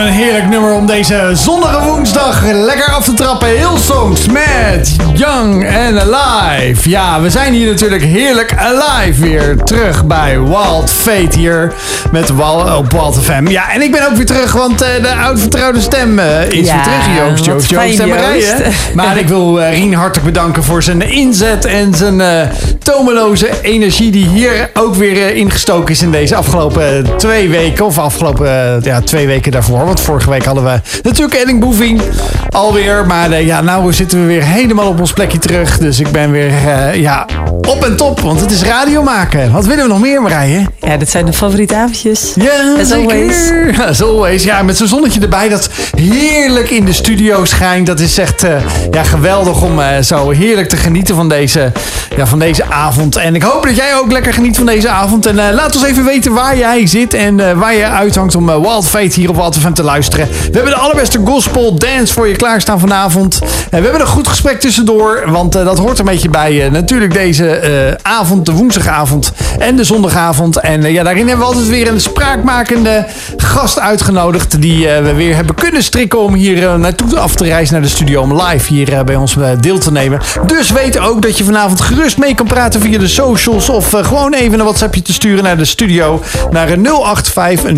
een heerlijk nummer om deze zonnige woensdag lekker af te trappen. Heel songs met Young and Alive. Ja, we zijn hier natuurlijk heerlijk alive weer terug bij Wild Fate hier met Wal op Wild FM. Ja, en ik ben ook weer terug, want uh, de oud vertrouwde stem uh, is Ja, weer terug. Joost, Joost, Joost Joost. Maar ik wil eh, Rien hartelijk bedanken voor zijn inzet en zijn eh, tomeloze energie die hier ook weer eh, ingestoken is in deze afgelopen twee weken. Of afgelopen eh, ja, twee weken daarvoor. Want vorige week hadden we natuurlijk Edding Boeving alweer. Maar eh, ja, nou zitten we weer helemaal op ons plekje terug. Dus ik ben weer eh, ja, op en top. Want het is radio maken. Wat willen we nog meer, Marije? Ja, dit zijn de favoriete avondjes. Ja, As zeker. always. As always. Ja, met zo'n zonnetje erbij dat heerlijk in de studio schijnt. Dat is echt eh, ja, geweldig om zo heerlijk te genieten van deze, ja, van deze avond. En ik hoop dat jij ook lekker geniet van deze avond. En laat ons even weten waar jij zit en waar je uithangt om Wild Fate hier op Wild te luisteren. We hebben de allerbeste gospel dance voor je klaarstaan vanavond. En we hebben een goed gesprek tussendoor, want eh, dat hoort een beetje bij eh, natuurlijk deze eh, avond, de woensdagavond en de zondagavond. En eh, ja, daarin hebben we altijd weer een spraakmakende gast uitgenodigd die eh, we weer hebben kunnen strikken om hier eh, naartoe af te reizen naar de studio om live hier eh, bij ons eh, deel te nemen. Dus weet ook dat je vanavond gerust mee kan praten via de socials of eh, gewoon even een WhatsAppje te sturen naar de studio naar eh, 085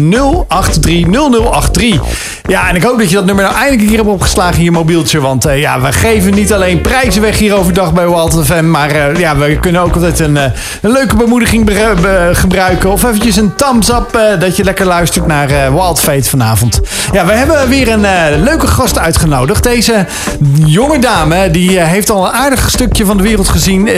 083 0083. Ja, en ik hoop dat je dat nummer nou eindelijk een keer hebt opgeslagen in je mobieltje. Want eh, ja, we geven niet alleen prijzen weg hier overdag bij Wild FM. Maar eh, ja, we kunnen ook altijd een, eh, een leuke bemoediging gebruiken. Of eventjes een thumbs up dat je lekker luistert naar Wild Fate vanavond. Ja, we hebben weer een leuke gast uitgenodigd. Deze jonge dame, die heeft al een aardig stukje van de wereld gezien.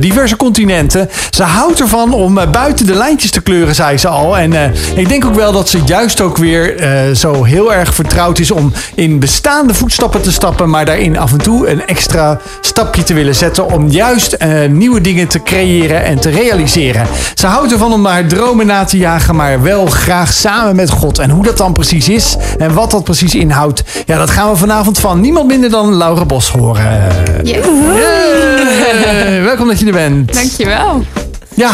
diverse continenten. Ze houdt ervan om buiten de lijntjes te kleuren, zei ze al. En ik denk ook wel dat ze juist ook weer eh, heel erg vertrouwd is om in bestaande voetstappen te stappen. Maar daarin af en toe een extra stapje te willen zetten. Om juist eh, nieuwe dingen te creëren en te realiseren. Ze houdt ervan om naar haar dromen na te jagen. Maar wel graag samen met God. En hoe dat dan precies is en wat dat precies inhoudt. Ja, dat gaan we vanavond van niemand minder dan Laura Bos horen. Welkom dat je er bent. Dankjewel. Ja,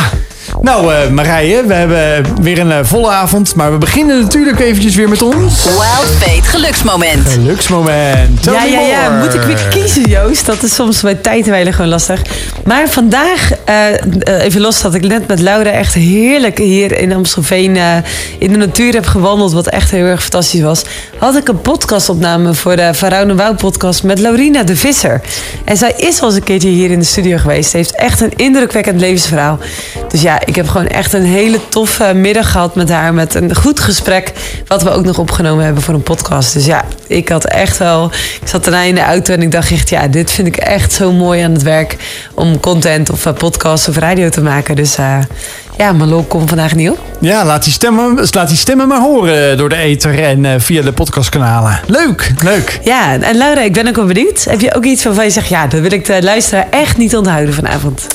nou eh, Marije, we hebben weer een eh, volle avond. Maar we beginnen natuurlijk eventjes weer met ons Wild Fate geluksmoment. geluksmoment. Tell Ja, me ja, ja. more. Moet ik weer kiezen, Joost? Dat is soms bij tijdwijlen gewoon lastig. Maar vandaag, eh, even los dat ik net met Laura echt heerlijk hier in Amstelveen eh, in de natuur heb gewandeld. Wat echt heel erg fantastisch was. Had ik een podcastopname voor de Varaune Wouw podcast met Laurina de Visser. En zij is al eens een keertje hier in de studio geweest. Ze heeft echt een indrukwekkend levensverhaal. Dus ja, ik heb gewoon echt een hele toffe middag gehad met haar. Met een goed gesprek. Wat we ook nog opgenomen hebben voor een podcast. Dus ja, ik had echt wel. Ik zat daarna in de auto en ik dacht echt, ja, dit vind ik echt zo mooi aan het werk. Om content of eh, podcast of radio te maken. Dus eh, ja, mijn lol komt vandaag niet op. Ja, laat die, stemmen, laat die stemmen maar horen door de ether en eh, via de podcastkanalen. Leuk, leuk. Ja, en Laura, ik ben ook wel benieuwd. Heb je ook iets waarvan je zegt, ja, dat wil ik de luisteraar echt niet onthouden vanavond?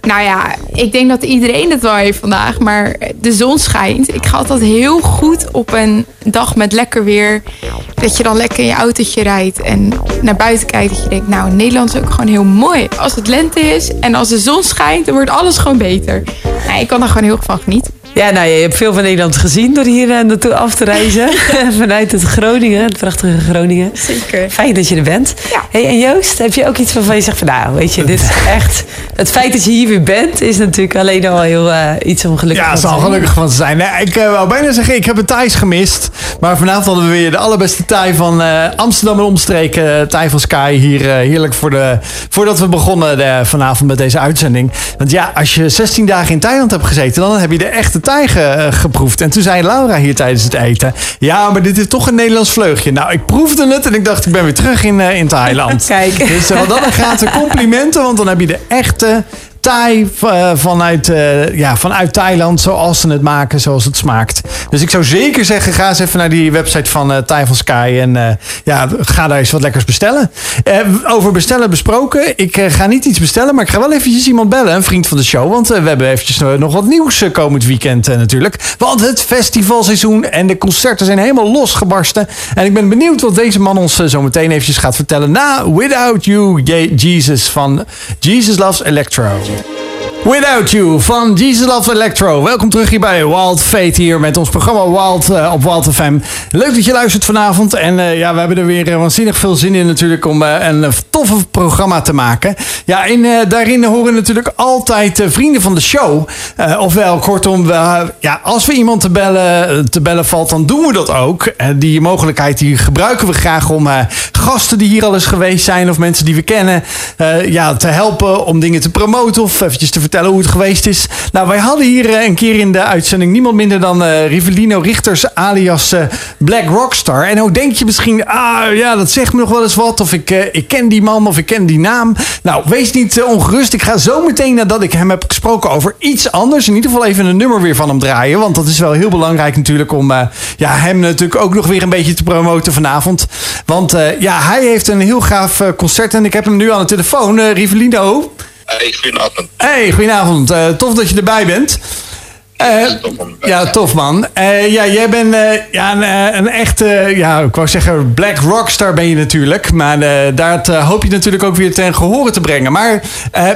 Nou ja, ik denk dat iedereen het wel heeft vandaag. Maar de zon schijnt. Ik ga altijd heel goed op een dag met lekker weer. Dat je dan lekker in je autootje rijdt en naar buiten kijkt. Dat je denkt, nou, Nederland is ook gewoon heel mooi. Als het lente is en als de zon schijnt, dan wordt alles gewoon beter. Ik kan daar gewoon heel erg van genieten. Ja, nou, je hebt veel van Nederland gezien door hier eh, naartoe af te reizen. Vanuit het Groningen, het prachtige Groningen. Zeker. Fijn dat je er bent. Ja. Hey, en Joost, heb je ook iets waarvan je zegt van nou, weet je, dit is echt... Het feit dat je hier weer bent, is natuurlijk alleen al heel eh, iets om gelukkig Ja, van te zal zijn. gelukkig van te zijn. Nee, ik eh, wou bijna zeggen, ik heb het Thais gemist. Maar vanavond hadden we weer de allerbeste Thai van eh, Amsterdam en omstreken. Thai van Sky hier heerlijk voor de, voordat we begonnen eh, vanavond met deze uitzending. Want ja, als je 16 dagen in Thailand hebt gezeten, dan heb je de echte Ge- eh, geproefd. En toen zei Laura hier tijdens het eten, ja, maar dit is toch een Nederlands vleugje. Nou, ik proefde het en ik dacht, ik ben weer terug in, eh, in Thailand. Kijk. Dus uh, wat dat dan gaat, complimenten, want dan heb je de echte Thai eh, vanuit, eh, ja, vanuit Thailand, zoals ze het maken, zoals het smaakt. Dus ik zou zeker zeggen, ga eens even naar die website van eh Thai van Sky en ja, ga daar eens wat lekkers bestellen. Over bestellen besproken, ik ga niet iets bestellen, maar ik ga wel eventjes iemand bellen, een vriend van de show, want we hebben eventjes nog wat nieuws komend weekend natuurlijk. Want het festivalseizoen en de concerten zijn helemaal losgebarsten. En ik ben benieuwd wat deze man ons zo meteen eventjes gaat vertellen na Without You, Je- Jesus van Jesus Loves Electro. Culture. Without You van Jesus Love Electro. Welkom terug hier bij Wild Fate hier met ons programma Wild uh, op Wild FM. Leuk dat je luistert vanavond. En uh, ja, we hebben er weer uh, waanzinnig veel zin in natuurlijk om een toffe programma te maken. Ja, en daarin horen natuurlijk altijd vrienden van de show. ofwel, kortom, ja, als we iemand te bellen, te bellen valt, dan doen we dat ook. die mogelijkheid die gebruiken we graag om gasten die hier al eens geweest zijn of mensen die we kennen, ja, te helpen om dingen te promoten of eventjes te vertellen hoe het geweest is. Nou, wij hadden hier een keer in de uitzending niemand minder dan uh, Rivelino Richters alias uh, Black Rockstar. En hoe denk je misschien, ah ja, dat zegt me nog wel eens wat. Of ik, ik ken die man of ik ken die naam. Nou, wees niet ongerust. Ik ga zo meteen nadat ik hem heb gesproken over iets anders. In ieder geval even een nummer weer van hem draaien. Want dat is wel heel belangrijk natuurlijk om ja, hem natuurlijk ook nog weer een beetje te promoten vanavond. Want ja, hij heeft een heel gaaf concert. En ik heb hem nu aan de telefoon. Rivelino. Hey, goedenavond. Hey, goedenavond. Uh, tof dat je erbij bent. Uh, ja, tof man. Uh, ja, jij bent ja, een, een, echte, ja, ik wou zeggen, black rockstar ben je natuurlijk. Maar daar hoop je natuurlijk ook weer ten gehore te brengen. Maar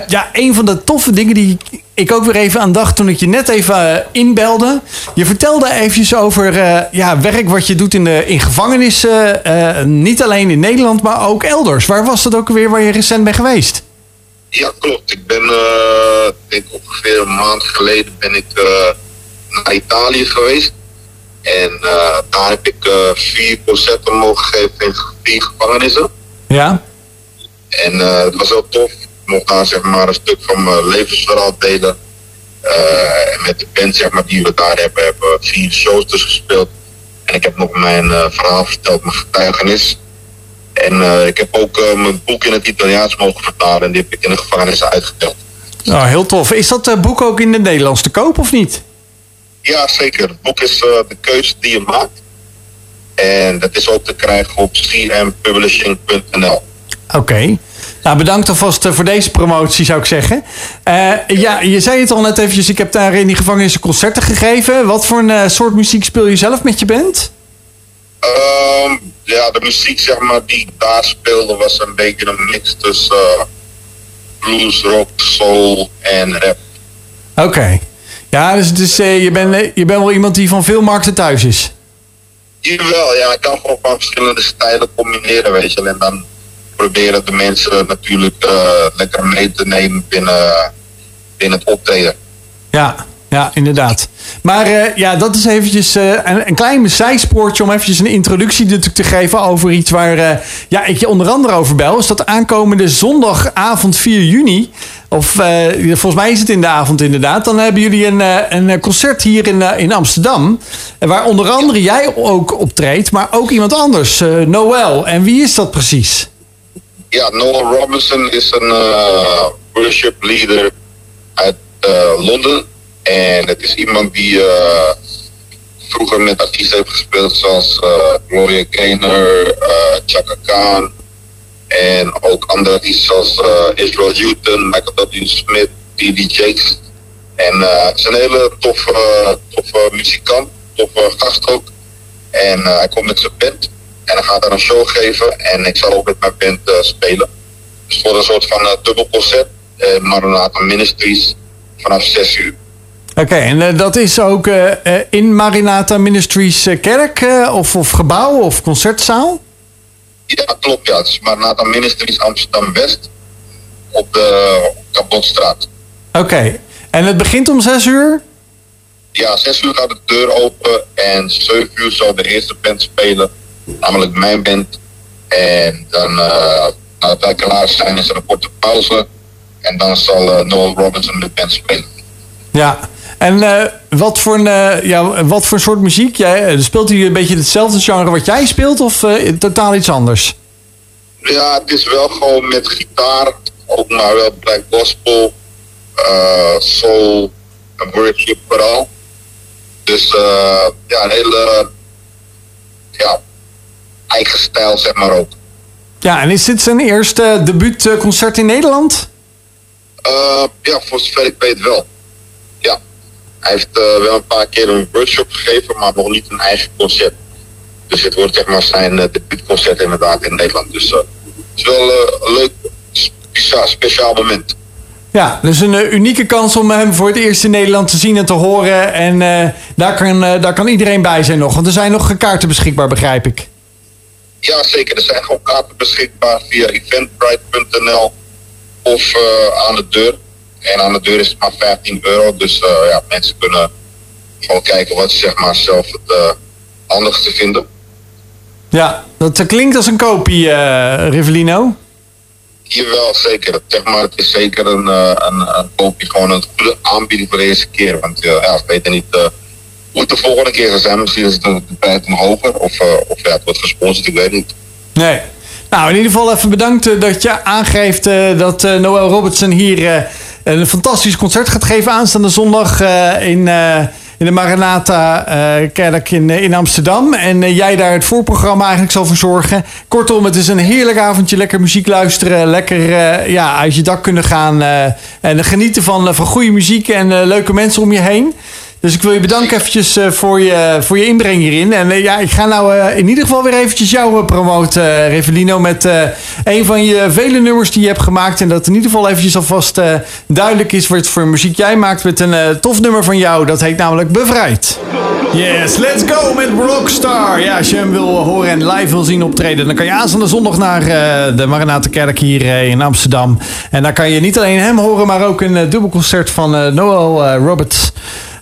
ja, een van de toffe dingen die ik ook weer even aan dacht toen ik je net even inbelde. Je vertelde eventjes over ja, werk wat je doet in, de, in gevangenissen. niet alleen in Nederland, maar ook elders. Waar was dat ook weer waar je recent bent geweest? Ja, klopt. Ik ben, uh, denk ongeveer een maand geleden ben ik uh, naar Italië geweest. En uh, daar heb ik vier concerten mogen geven in vier gevangenissen. Ja. En het was heel tof. Ik mocht daar zeg maar een stuk van mijn levensverhaal delen. en met de band zeg maar, die we daar hebben, hebben we vier shows dus gespeeld. En ik heb nog mijn verhaal verteld, mijn getuigenis. En uh, ik heb ook uh, mijn boek in het Italiaans mogen vertalen en die heb ik in de gevangenis uitgeteld. Nou, heel tof. Is dat uh, boek ook in het Nederlands te koop of niet? Ja, zeker. Het boek is de keuze die je maakt. En dat is ook te krijgen op cmpublishing.nl. Oké. Okay. Nou, bedankt alvast voor deze promotie, zou ik zeggen. ja, je zei het al net eventjes, ik heb daar in die gevangenis concerten gegeven. Wat voor een soort muziek speel je zelf met je band? Um, ja, de muziek zeg maar, die daar speelde was een beetje een mix tussen uh, blues, rock, soul en rap. Oké. Ja, dus, dus uh, je, bent, je bent wel iemand die van veel markten thuis is? Jawel, ja. Ik kan gewoon van verschillende stijlen combineren, weet je. En dan proberen de mensen natuurlijk uh, lekker mee te nemen binnen, binnen het optreden. Ja, ja, inderdaad. Maar uh, ja, dat is eventjes uh, een, een, klein zijspoortje om eventjes een introductie te, te geven over iets waar uh, ja, ik je onder andere over bel. Is dat aankomende zondagavond 4 juni, of volgens mij is het in de avond inderdaad, dan hebben jullie een, een concert hier in, in Amsterdam. Waar onder andere jij ook optreedt, maar ook iemand anders, Noël. En wie is dat precies? Ja, Noel Robinson is een worship leader uit Londen. En het is iemand die uh, vroeger met artiesten heeft gespeeld zoals uh, Gloria Gaynor, uh, Chaka Khan. En ook andere artiesten zoals Israel Newton, Michael W. Smith, D.D. Jakes. En het is een hele toffe, toffe muzikant, toffe gast ook. En hij komt met zijn band en hij gaat daar een show geven. En ik zal ook met mijn band spelen. Dus voor een soort van dubbel concert. Maranatha Ministries vanaf 6 uur. Oké, en uh, dat is ook uh, in Marinata Ministries kerk of, of gebouw of concertzaal? Ja, klopt. Ja. Het is Marinata Ministries Amsterdam-West op de Kapotstraat. Oké, en het begint om 6 uur? Ja, 6 uur gaat de deur open en 7 uur zal de eerste band spelen, namelijk mijn band. En dan, nadat wij klaar zijn, is er een korte pauze en dan zal Noel Robinson de band spelen. Ja, en uh, wat, voor een, uh, ja, wat voor soort muziek? Jij, uh, speelt hij een beetje hetzelfde genre wat jij speelt of totaal iets anders? Ja, het is wel gewoon met gitaar, ook maar wel black gospel, soul en worship vooral. Dus ja, een hele ja, eigen stijl zeg maar ook. Ja, en is dit zijn eerste debuutconcert in Nederland? ja, voor zover ik weet wel. Hij heeft uh, wel een paar keer een workshop gegeven, maar nog niet een eigen concert. Dus dit wordt zeg maar zijn uh, debuutconcert inderdaad in Nederland. Dus uh, het is wel een leuk speciaal, speciaal moment. Ja, dus een eh, unieke kans om hem voor het eerst in Nederland te zien en te horen. En eh, daar, kan, eh, daar kan iedereen bij zijn nog. Want er zijn nog kaarten beschikbaar, begrijp ik. Ja, zeker. Er zijn gewoon kaarten beschikbaar via eventbrite.nl of eh, aan de deur. En aan de deur is het maar 15 euro. Dus eh, ja, mensen kunnen gewoon kijken wat ze zeg maar, zelf het eh handigste vinden. Ja, dat eh, klinkt als een kopie, eh Rivellino. Jawel, zeker. Zeg maar, het is zeker een, een, een koopje, gewoon een goede aanbieding voor de eerste keer. Want ja, we weten niet hoe het de volgende keer zal zijn. Misschien is het de de prijs nog hoger of, of ja, het wordt gesponsord, ik weet niet. Nee. Nou, in ieder geval even bedankt dat je aangeeft dat Noel Robertson hier een fantastisch concert gaat geven aanstaande zondag eh, in, eh, in de Maranatha eh, Kerk in, in Amsterdam. En jij daar het voorprogramma eigenlijk zal verzorgen. Kortom, het is een heerlijk avondje. Lekker muziek luisteren. Lekker ja, uit je dak kunnen gaan. en genieten van, van goede muziek en leuke mensen om je heen. Dus ik wil je bedanken eventjes eh, voor, je, voor je inbreng hierin. En eh, ja, ik ga nou eh, in ieder geval weer eventjes jou promoten, eh, Revelino. Met eh, een van je vele nummers die je hebt gemaakt. En dat in ieder geval eventjes alvast eh, duidelijk is wat voor muziek jij maakt. Met een eh, tof nummer van jou. Dat heet namelijk Bevrijd. Yes, let's go met Rockstar. Ja, als je hem wil horen en live wil zien optreden... dan kan je aanstaande zondag naar eh, de Maranatha Kerk hier in Amsterdam. En daar kan je niet alleen hem horen... maar ook een dubbelconcert van eh, Noel Roberts...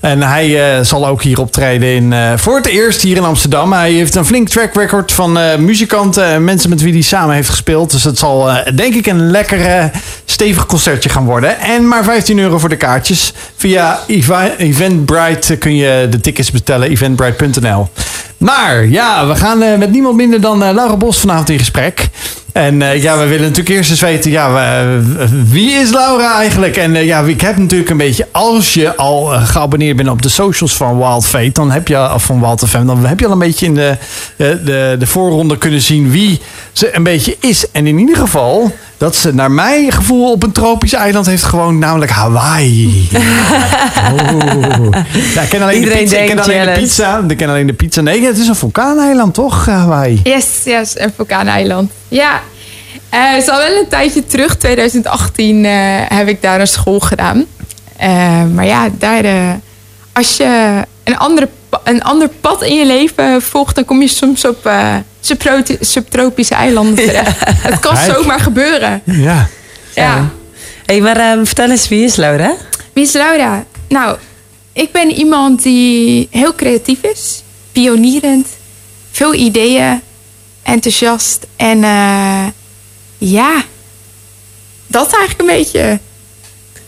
En hij eh, zal ook hier optreden in, eh, voor het eerst hier in Amsterdam. Hij heeft een flink track record van eh, muzikanten en mensen met wie hij samen heeft gespeeld. Dus het zal denk ik een lekker stevig concertje gaan worden. En maar 15 euro voor de kaartjes. Via Eventbrite kun je de tickets bestellen, eventbrite.nl. Maar ja, we gaan eh, met niemand minder dan eh, Laura Bos vanavond in gesprek. En eh, ja, we willen natuurlijk eerst eens weten, ja, wie is Laura eigenlijk? En ja, ik heb natuurlijk een beetje, als je al geabonneerd bent op de socials van Wild Fate, dan heb je, van Wild FM, dan heb je al een beetje in de, de, de voorronde kunnen zien wie ze een beetje is. En in ieder geval, dat ze naar mijn gevoel op een tropisch eiland heeft gewoond, namelijk Hawaii. Oh. Ja, ik ken alleen, de pizza, ik ken alleen de pizza. Ik ken alleen de pizza. Nee, het is een vulkaaneiland, toch, Hawaii? Yes, yes, een vulkaaneiland. Ja, Eh, het is al wel een tijdje terug, 2018, eh, heb ik daar een school gedaan. Eh, maar ja, daar, eh, als je een, andere, een ander pad in je leven volgt, dan kom je soms op eh, subtro- subtropische eilanden terecht. Het kan zomaar gebeuren. Ja. Ja. hey, maar ehm, vertel eens, wie is Laura? Wie is Laura? Nou, ik ben iemand die heel creatief is, pionierend, veel ideeën, enthousiast en eh, ja, dat eigenlijk een beetje.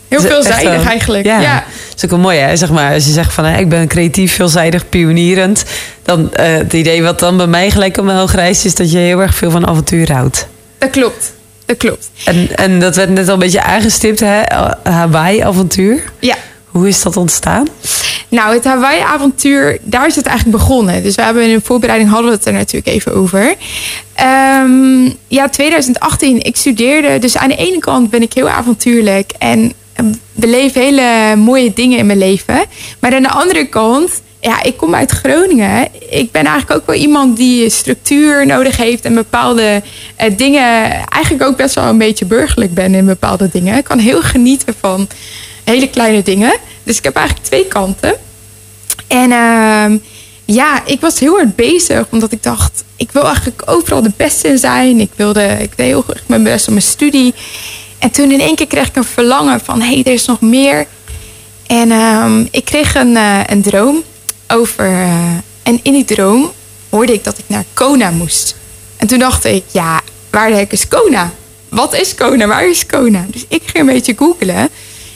Heel veelzijdig eigenlijk. Ja. Ja. Dat is ook wel mooi, hè? Zeg maar, als je zegt van, hè, ik ben creatief, veelzijdig, pionierend. Dan eh, het idee wat dan bij mij gelijk omhoog reist... is dat je heel erg veel van avontuur houdt. dat klopt. Dat klopt. En, en dat werd net al een beetje aangestipt, hè? Hawaii-avontuur. Ja. Hoe is dat ontstaan? Nou, het Hawaii-avontuur, daar is het eigenlijk begonnen. Dus we hebben in de voorbereiding hadden we het er natuurlijk even over. Ehm, ja, 2018, ik studeerde. Dus aan de ene kant ben ik heel avontuurlijk en beleef hele mooie dingen in mijn leven. Maar aan de andere kant, ja, ik kom uit Groningen. Ik ben eigenlijk ook wel iemand die structuur nodig heeft en bepaalde eh, dingen. Eigenlijk ook best wel een beetje burgerlijk ben in bepaalde dingen. Ik kan heel genieten van hele kleine dingen. Dus ik heb eigenlijk twee kanten. En ehm, ja, ik was heel hard bezig, omdat ik dacht, ik wil eigenlijk overal de beste zijn. Ik wilde, ik deed heel erg mijn best op mijn studie. En toen in één keer kreeg ik een verlangen van, hé, hey, er is nog meer. En ehm, ik kreeg een, eh, een droom over, eh, en in die droom hoorde ik dat ik naar Kona moest. En toen dacht ik, ja, waar de hek is Kona? Wat is Kona? Waar is Kona? Dus ik ging een beetje googlen.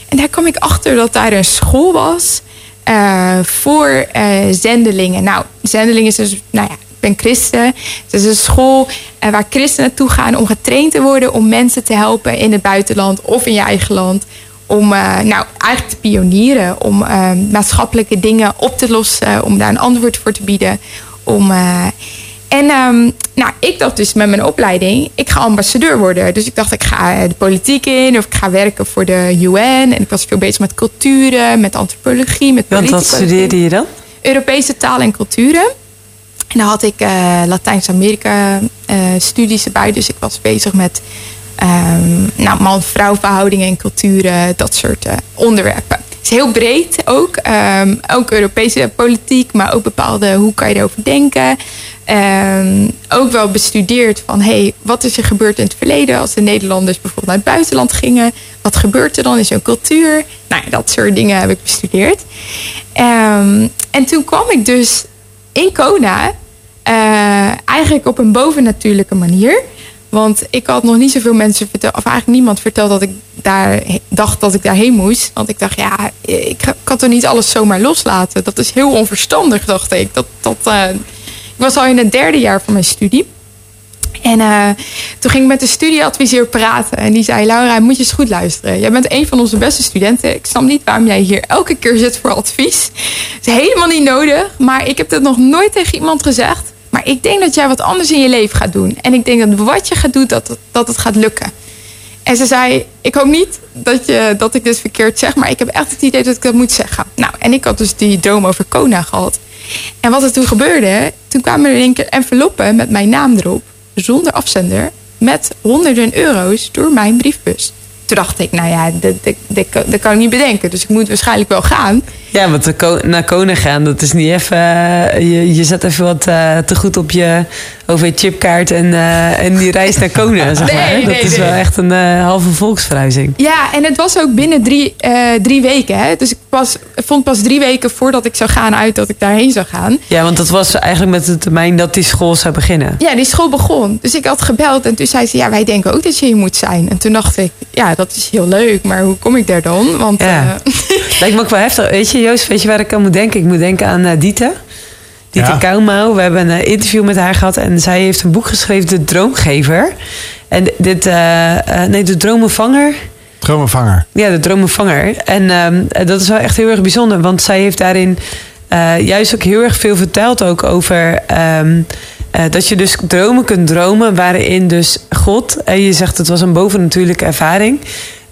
En daar kwam ik achter dat daar een school was eh, voor zendelingen. Nou, zendelingen is dus, nou ja, ben christen. Het is een school eh, waar christenen naartoe gaan om getraind te worden om mensen te helpen in het buitenland of in je eigen land. Om eh, nou, eigenlijk te pionieren, om eh, maatschappelijke dingen op te lossen, om daar een antwoord voor te bieden. Om, eh, en ehm, nou, ik dacht dus met mijn opleiding, ik ga ambassadeur worden. Dus ik dacht, ik ga de politiek in of ik ga werken voor de UN. En ik was veel bezig met culturen, met antropologie, met Want wat studeerde je dan? Europese talen en culturen. En dan had ik eh, Latijns-Amerika eh, erbij. Dus ik was bezig met ehm, nou, man-vrouw verhoudingen en culturen, dat soort eh, onderwerpen. Het is heel breed ook. Ehm, ook Europese politiek, maar ook bepaalde hoe kan je erover denken. Ehm, ook wel bestudeerd van hey, wat is er gebeurd in het verleden als de Nederlanders bijvoorbeeld naar het buitenland gingen. Wat gebeurt er dan in zo'n cultuur? Nou, dat soort dingen heb ik bestudeerd. En toen kwam ik dus in Kona eh, eigenlijk op een bovennatuurlijke manier. Want ik had nog niet zoveel mensen verteld, of eigenlijk niemand verteld dat ik daar dacht dat ik daarheen moest. Want ik dacht, ja, ik kan toch niet alles zomaar loslaten. Dat is heel onverstandig, dacht ik. Dat, dat, eh, ik was al in het derde jaar van mijn studie. En uh, toen ging ik met de studieadviseur praten. En die zei, Laura, moet je eens goed luisteren. Jij bent een van onze beste studenten. Ik snap niet waarom jij hier elke keer zit voor advies. Het is helemaal niet nodig. Maar ik heb dit nog nooit tegen iemand gezegd. Maar ik denk dat jij wat anders in je leven gaat doen. En ik denk dat wat je gaat doen, dat, het, dat het gaat lukken. En ze zei, ik hoop niet dat, je, dat ik dit verkeerd zeg. Maar ik heb echt het idee dat ik dat moet zeggen. Nou, en ik had dus die droom over Kona gehad. En wat er toen gebeurde, toen kwamen er in één keer enveloppen met mijn naam erop. Zonder afzender. Met honderden euro's door mijn briefbus. Toen dacht ik, nou ja, dat, dat, dat, kan ik niet bedenken. Dus ik moet waarschijnlijk wel gaan. Ja, want naar Kona gaan, dat is niet even... eh, je, je zet even wat eh, te goed op je OV-chipkaart en, eh, en die reis naar Kona, zeg maar. Nee, dat nee, is wel echt een eh, halve volksverhuizing. Ja, en het was ook binnen drie, eh, drie weken. Hè? Dus ik pas, vond pas drie weken voordat ik zou gaan uit dat ik daarheen zou gaan. Ja, want dat was eigenlijk met de termijn dat die school zou beginnen. Ja, die school begon. Dus ik had gebeld en toen zei ze, ja, wij denken ook dat je hier moet zijn. En toen dacht ik, ja, dat is heel leuk, maar hoe kom ik daar dan? Want Ja. Lijkt me ook wel heftig. Weet je, Joost, weet je waar ik aan moet denken? Ik moet denken aan eh Dieter. Ja. Kouwmouw. We hebben een eh, interview met haar gehad. En zij heeft een boek geschreven, De Droomgever. En dit, eh, eh, nee, De Dromenvanger. Dromenvanger. Ja, De Dromenvanger. En ehm, dat is wel echt heel erg bijzonder. Want zij heeft daarin juist ook heel erg veel verteld ook over... ehm, eh, dat je dus dromen kunt dromen waarin dus God... En je zegt het was een bovennatuurlijke ervaring...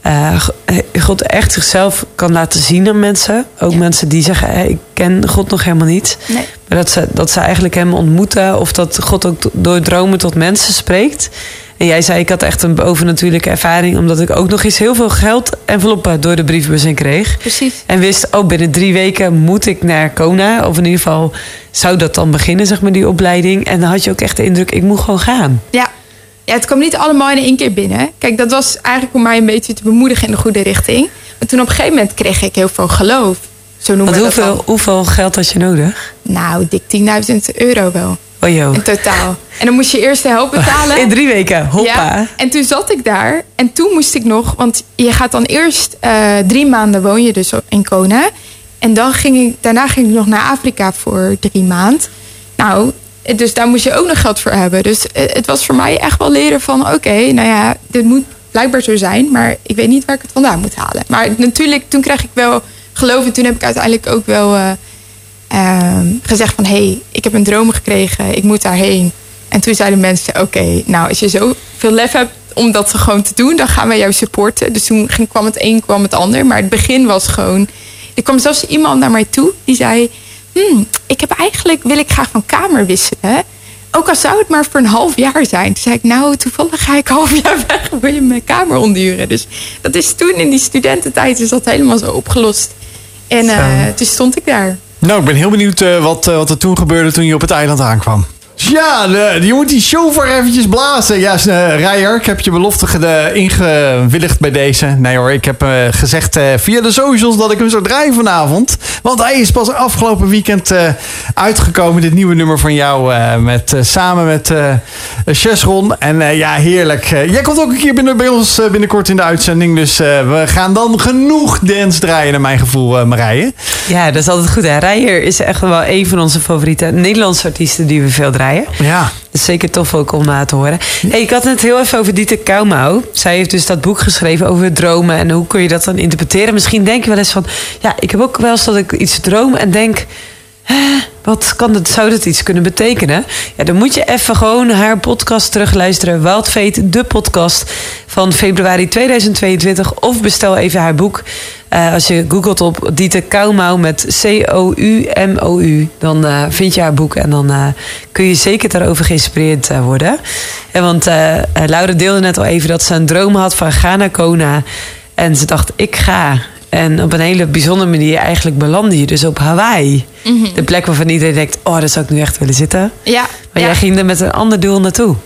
eh, eh, God echt zichzelf kan laten zien aan mensen. Ook mensen die zeggen, hey, ik ken God nog helemaal niet. nee. Maar dat ze, dat ze eigenlijk hem ontmoeten. Of dat God ook door dromen tot mensen spreekt. En jij zei, ik had echt een bovennatuurlijke ervaring. Omdat ik ook nog eens heel veel geld enveloppen door de brievenbus in kreeg. precies. En wist, oh, binnen drie weken moet ik naar Kona. Of in ieder geval zou dat dan beginnen, zeg maar, die opleiding. En dan had je ook echt de indruk, ik moet gewoon gaan. Ja. Ja, het kwam niet allemaal in één keer binnen. Kijk, dat was eigenlijk om mij een beetje te bemoedigen in de goede richting. Maar toen op een gegeven moment kreeg ik heel veel geloof. Zo noemen Want we dat hoeveel, dan. hoeveel geld had je nodig? Nou, dik 10.000 euro wel. Oh joh. In totaal. En dan moest je eerst de helft betalen. In drie weken, hoppa. Ja, en toen zat ik daar. En toen moest ik nog... Want je gaat dan eerst eh, drie maanden woon je dus in Kona. En dan ging ik, daarna ging ik nog naar Afrika voor drie maanden. Nou, dus daar moest je ook nog geld voor hebben. Dus eh, het was voor mij echt wel leren van... Oké, nou ja, dit moet blijkbaar zo zijn. Maar ik weet niet waar ik het vandaan moet halen. Maar natuurlijk, toen kreeg ik wel geloof. En toen heb ik uiteindelijk ook wel... eh, ehm, gezegd van... hé, hey, ik heb een droom gekregen, ik moet daarheen. En toen zeiden mensen... oké, nou, als je zoveel lef hebt om dat gewoon te doen... dan gaan wij jou supporten. Dus toen ging, kwam het een, kwam het ander. Maar het begin was gewoon... Er kwam zelfs iemand naar mij toe die zei... Hmm, ik heb eigenlijk, wil ik graag van kamer wisselen. Ook al zou het maar voor een half jaar zijn. Toen zei ik, nou, toevallig ga ik half jaar weg. Wil je mijn kamer ontduren? Dus dat is toen in die studententijd is dat helemaal zo opgelost. En eh, toen stond ik daar. Nou, ik ben heel benieuwd eh, wat, eh, wat er toen gebeurde toen je op het eiland aankwam. Ja, je moet die chauffeur eventjes blazen. Ja, uh, Rijer, ik heb je belofte ingewilligd bij deze. Nee hoor, ik heb eh, gezegd eh, via de socials dat ik hem zou draaien vanavond. Want hij is pas afgelopen weekend eh, uitgekomen. Dit nieuwe nummer van jou eh, met, eh, samen met eh Chesron. En eh, ja, heerlijk. Eh, jij komt ook een keer binnen, bij ons eh, binnenkort in de uitzending. Dus eh, we gaan dan genoeg dance draaien naar mijn gevoel, eh, Marije. Ja, dat is altijd goed. Hè? Rijer is echt wel een van onze favoriete Nederlandse artiesten die we veel draaien. Ja. Dat is zeker tof ook om na te horen. Hey, ik had het heel even over Dieter Kouwmouw. Zij heeft dus dat boek geschreven over dromen. En hoe kun je dat dan interpreteren? Misschien denk je wel eens van... Ja, ik heb ook wel eens dat ik iets droom en denk... Hè, wat kan dat, zou dat iets kunnen betekenen? Ja, dan moet je even gewoon haar podcast terugluisteren. Wild Fate, de podcast van februari 2022. Of bestel even haar boek. Eh, als je googelt op Dieter Kouwmouw met C-O-U-M-O-U, dan eh, vind je haar boek en dan eh, kun je zeker daarover geïnspireerd worden. En want Laura deelde net al even dat ze een droom had van ga naar Kona. En ze dacht, ik ga. En op een hele bijzondere manier eigenlijk belandde je dus op Hawaii. De plek waarvan iedereen denkt, oh, daar zou ik nu echt willen zitten. Ja, Maar ja. jij ging er met een ander doel naartoe.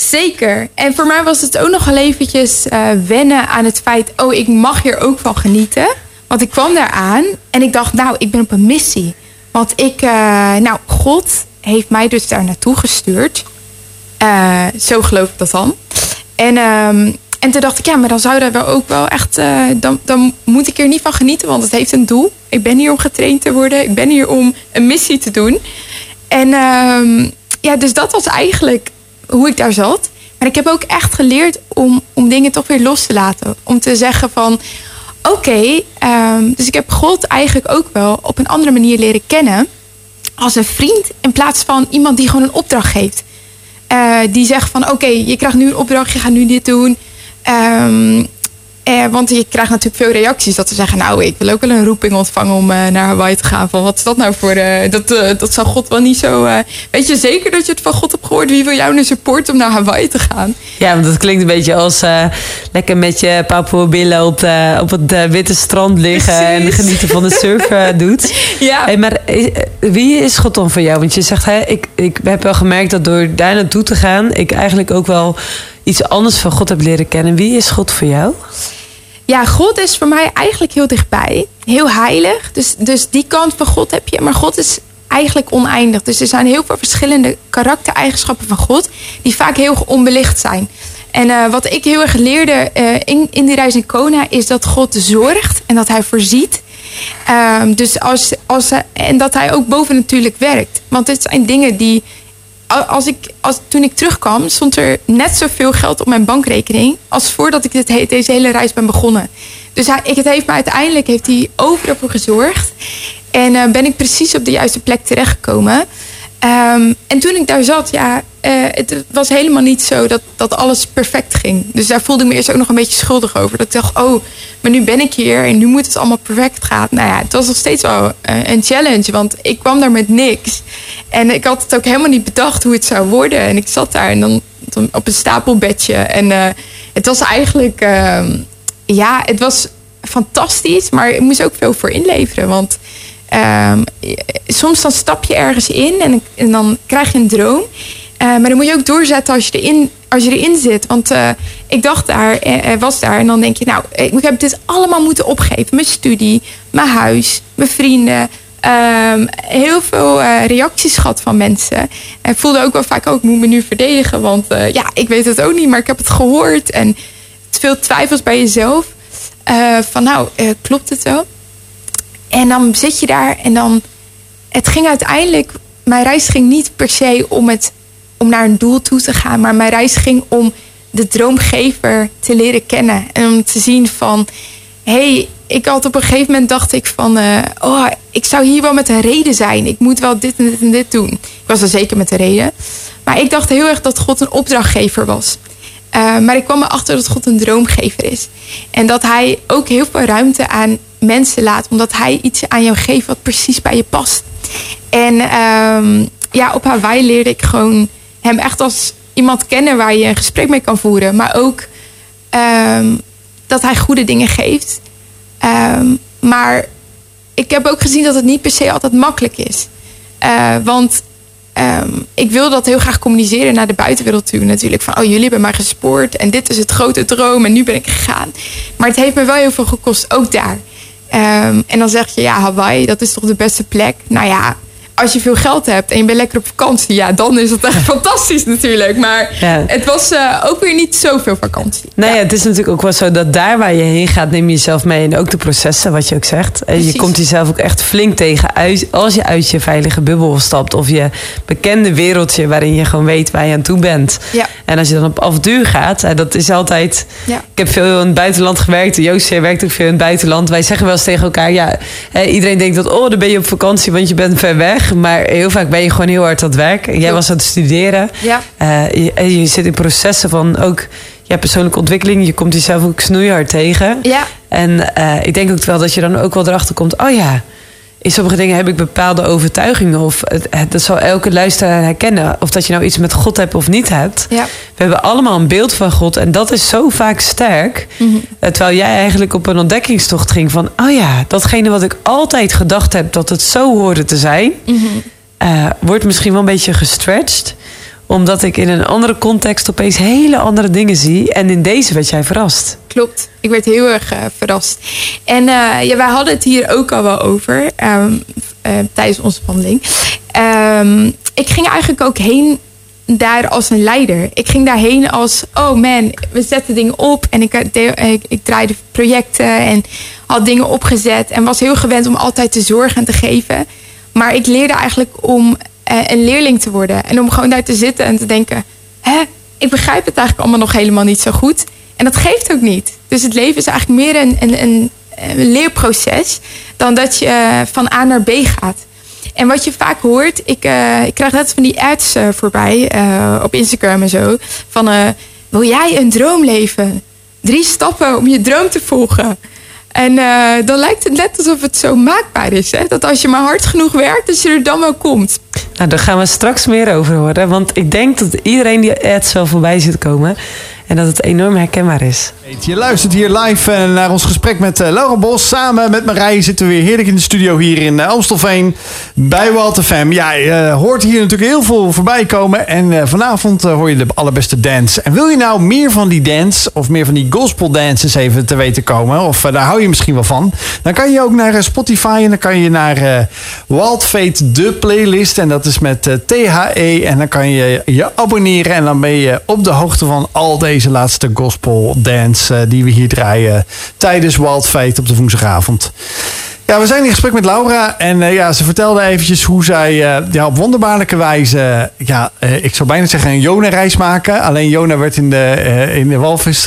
Zeker. En voor mij was het ook nog wel eventjes eh, wennen aan het feit... oh, ik mag hier ook van genieten. Want ik kwam daar aan en ik dacht, nou, ik ben op een missie. Want ik, eh, nou, God heeft mij dus daar naartoe gestuurd. Eh, zo geloof ik dat dan. En, ehm, en toen dacht ik, ja, maar dan zou dat wel ook wel echt... dan, dan moet ik er niet van genieten, want het heeft een doel. Ik ben hier om getraind te worden. Ik ben hier om een missie te doen. En ehm, ja, dus dat was eigenlijk hoe ik daar zat. Maar ik heb ook echt geleerd om, om dingen toch weer los te laten. Om te zeggen van, oké, ehm, dus ik heb God eigenlijk ook wel op een andere manier leren kennen. Als een vriend in plaats van iemand die gewoon een opdracht geeft. Eh, die zegt van, oké, je krijgt nu een opdracht, je gaat nu dit doen. Ehm, eh, want je krijgt natuurlijk veel reacties dat ze zeggen, nou, ik wil ook wel een roeping ontvangen om eh, naar Hawaii te gaan. Van wat is dat nou voor, eh, dat, eh, dat zou God wel niet zo... weet je zeker dat je het van God hebt gehoord? Wie wil jou nu supporten om naar Hawaii te gaan? Ja, want dat klinkt een beetje als lekker met je papoebillen op, op het witte strand liggen en genieten van de surf doet. Ja. Hey, maar wie is God dan voor jou? Want je zegt, hè, ik, ik heb wel gemerkt dat door daar naartoe te gaan, ik eigenlijk ook wel iets anders van God heb leren kennen. Wie is God voor jou? Ja, God is voor mij eigenlijk heel dichtbij. Heel heilig. Dus, dus die kant van God heb je. Maar God is eigenlijk oneindig. Dus er zijn heel veel verschillende karaktereigenschappen van God. Die vaak heel onbelicht zijn. En eh, wat ik heel erg leerde eh, in, in die reis in Kona... is dat God zorgt en dat hij voorziet. Ehm, dus als, als, en dat hij ook bovennatuurlijk werkt. Want dit zijn dingen die als ik, als, toen ik terugkwam, stond er net zoveel geld op mijn bankrekening. als voordat ik dit, deze hele reis ben begonnen. Dus hij, ik, het heeft me uiteindelijk heeft hij overal voor gezorgd. En eh, ben ik precies op de juiste plek terechtgekomen. Ehm, en toen ik daar zat, ja, eh, het was helemaal niet zo dat, dat alles perfect ging. Dus daar voelde ik me eerst ook nog een beetje schuldig over. Dat ik dacht, oh, maar nu ben ik hier en nu moet het allemaal perfect gaan. Nou ja, het was nog steeds wel eh, een challenge, want ik kwam daar met niks. En ik had het ook helemaal niet bedacht hoe het zou worden. En ik zat daar en dan, op een stapelbedje. En eh, het was eigenlijk, ehm, ja, het was fantastisch, maar ik moest ook veel voor inleveren. Want ehm, soms dan stap je ergens in en, dan krijg je een droom. Eh, maar dan moet je ook doorzetten als je erin, als je erin zit. Want eh, ik dacht daar, eh, was daar en dan denk je, nou, ik heb dit allemaal moeten opgeven. Mijn studie, mijn huis, mijn vrienden. Ehm, heel veel reacties gehad van mensen. En voelde ook wel vaak, ook ik moet me nu verdedigen. Want ja, ik weet het ook niet, maar ik heb het gehoord. En veel twijfels bij jezelf. Van nou, klopt het wel? En dan zit je daar en dan... Het ging uiteindelijk... Mijn reis ging niet per se om, het, om naar een doel toe te gaan. Maar mijn reis ging om de droomgever te leren kennen. En om te zien van... hey, ik had op een gegeven moment dacht ik van... eh, oh, ik zou hier wel met een reden zijn. Ik moet wel dit en dit en dit doen. Ik was er zeker met een reden. Maar ik dacht heel erg dat God een opdrachtgever was. Uh, maar ik kwam erachter dat God een droomgever is. En dat hij ook heel veel ruimte aan mensen laat. Omdat hij iets aan jou geeft wat precies bij je past. En um, ja, op Hawaii leerde ik gewoon hem echt als iemand kennen waar je een gesprek mee kan voeren. Maar ook um, dat hij goede dingen geeft. Um, maar ik heb ook gezien dat het niet per se altijd makkelijk is. Uh, want ik wil dat heel graag communiceren naar de buitenwereld toe natuurlijk. Van, oh, jullie hebben mij gespoord en dit is het grote droom en nu ben ik gegaan. Maar het heeft me wel heel veel gekost, ook daar. Um, en dan zeg je, ja, Hawaii, dat is toch de beste plek? Nou ja, als je veel geld hebt en je bent lekker op vakantie, ja, dan is het echt fantastisch natuurlijk. Maar ja. het was uh, ook weer niet zoveel vakantie. Nou ja, het is natuurlijk ook wel zo dat daar waar je heen gaat, neem je jezelf mee. En ook de processen, wat je ook zegt. En je komt jezelf ook echt flink tegen uit, als je uit je veilige bubbel stapt. Of je bekende wereldje waarin je gewoon weet waar je aan toe bent. Ja. En als je dan op avontuur gaat, dat is altijd. Ik heb veel in het buitenland gewerkt. Joost werkt ook veel in het buitenland. Wij zeggen wel eens tegen elkaar: ja, iedereen denkt dat, oh, dan ben je op vakantie, want je bent ver weg. Maar heel vaak ben je gewoon heel hard aan het werk. Jij was aan het studeren. Ja. Uh, je, je, zit in processen van ook ja, persoonlijke ontwikkeling. Je komt jezelf ook snoeihard tegen. Ja. En eh, ik denk ook wel dat je dan ook wel erachter komt... oh ja, in sommige dingen heb ik bepaalde overtuigingen. Of dat zal elke luisteraar herkennen. Of dat je nou iets met God hebt of niet hebt. Ja. We hebben allemaal een beeld van God. En dat is zo vaak sterk. Eh, Terwijl jij eigenlijk op een ontdekkingstocht ging van... oh ja, datgene wat ik altijd gedacht heb dat het zo hoorde te zijn... eh, wordt misschien wel een beetje gestretched. Omdat ik in een andere context opeens hele andere dingen zie. En in deze werd jij verrast. Klopt. Ik werd heel erg eh, verrast. En eh, ja, wij hadden het hier ook al wel over ehm, eh, tijdens onze wandeling. Ehm, ik ging eigenlijk ook heen daar als een leider. Ik ging daarheen als, oh man, we zetten dingen op. En ik, ik, ik draaide projecten en had dingen opgezet. En was heel gewend om altijd te zorgen en te geven. Maar ik leerde eigenlijk om een leerling te worden. En om gewoon daar te zitten en te denken... Hè, ik begrijp het eigenlijk allemaal nog helemaal niet zo goed. En dat geeft ook niet. Dus het leven is eigenlijk meer een, een, een, leerproces... dan dat je eh, van A naar B gaat. En wat je vaak hoort, ik, eh, ik krijg net van die ads eh, voorbij eh, op Instagram en zo. Van, eh, wil jij een droom leven? Drie stappen om je droom te volgen. En eh, dan lijkt het net alsof het zo maakbaar is. Hè? Dat als je maar hard genoeg werkt, dat je er dan wel komt. Nou, daar gaan we straks meer over horen. Want ik denk dat iedereen die ads wel voorbij ziet komen. En dat het enorm herkenbaar is. Je luistert hier live eh, naar ons gesprek met eh, Laura Bos. Samen met Marije zitten we weer heerlijk in de studio hier in eh, Amstelveen bij Walter FM. Ja, je hoort hier natuurlijk heel veel voorbij komen. En vanavond hoor je de allerbeste dance. En wil je nou meer van die dance of meer van die gospel dances even te weten komen? Of daar hou je misschien wel van. Dan kan je ook naar Spotify en dan kan je naar Wild Fate, de playlist. En dat is met THE. En dan kan je je abonneren. En dan ben je op de hoogte van al deze laatste gospel dance eh, die we hier draaien tijdens Wild op de woensdagavond. Ja, we zijn in gesprek met Laura en eh, ja, ze vertelde eventjes hoe zij eh, ja, op wonderbaarlijke wijze, ja, ik zou bijna zeggen een Jona-reis maken. Alleen Jona werd in de, in de walvis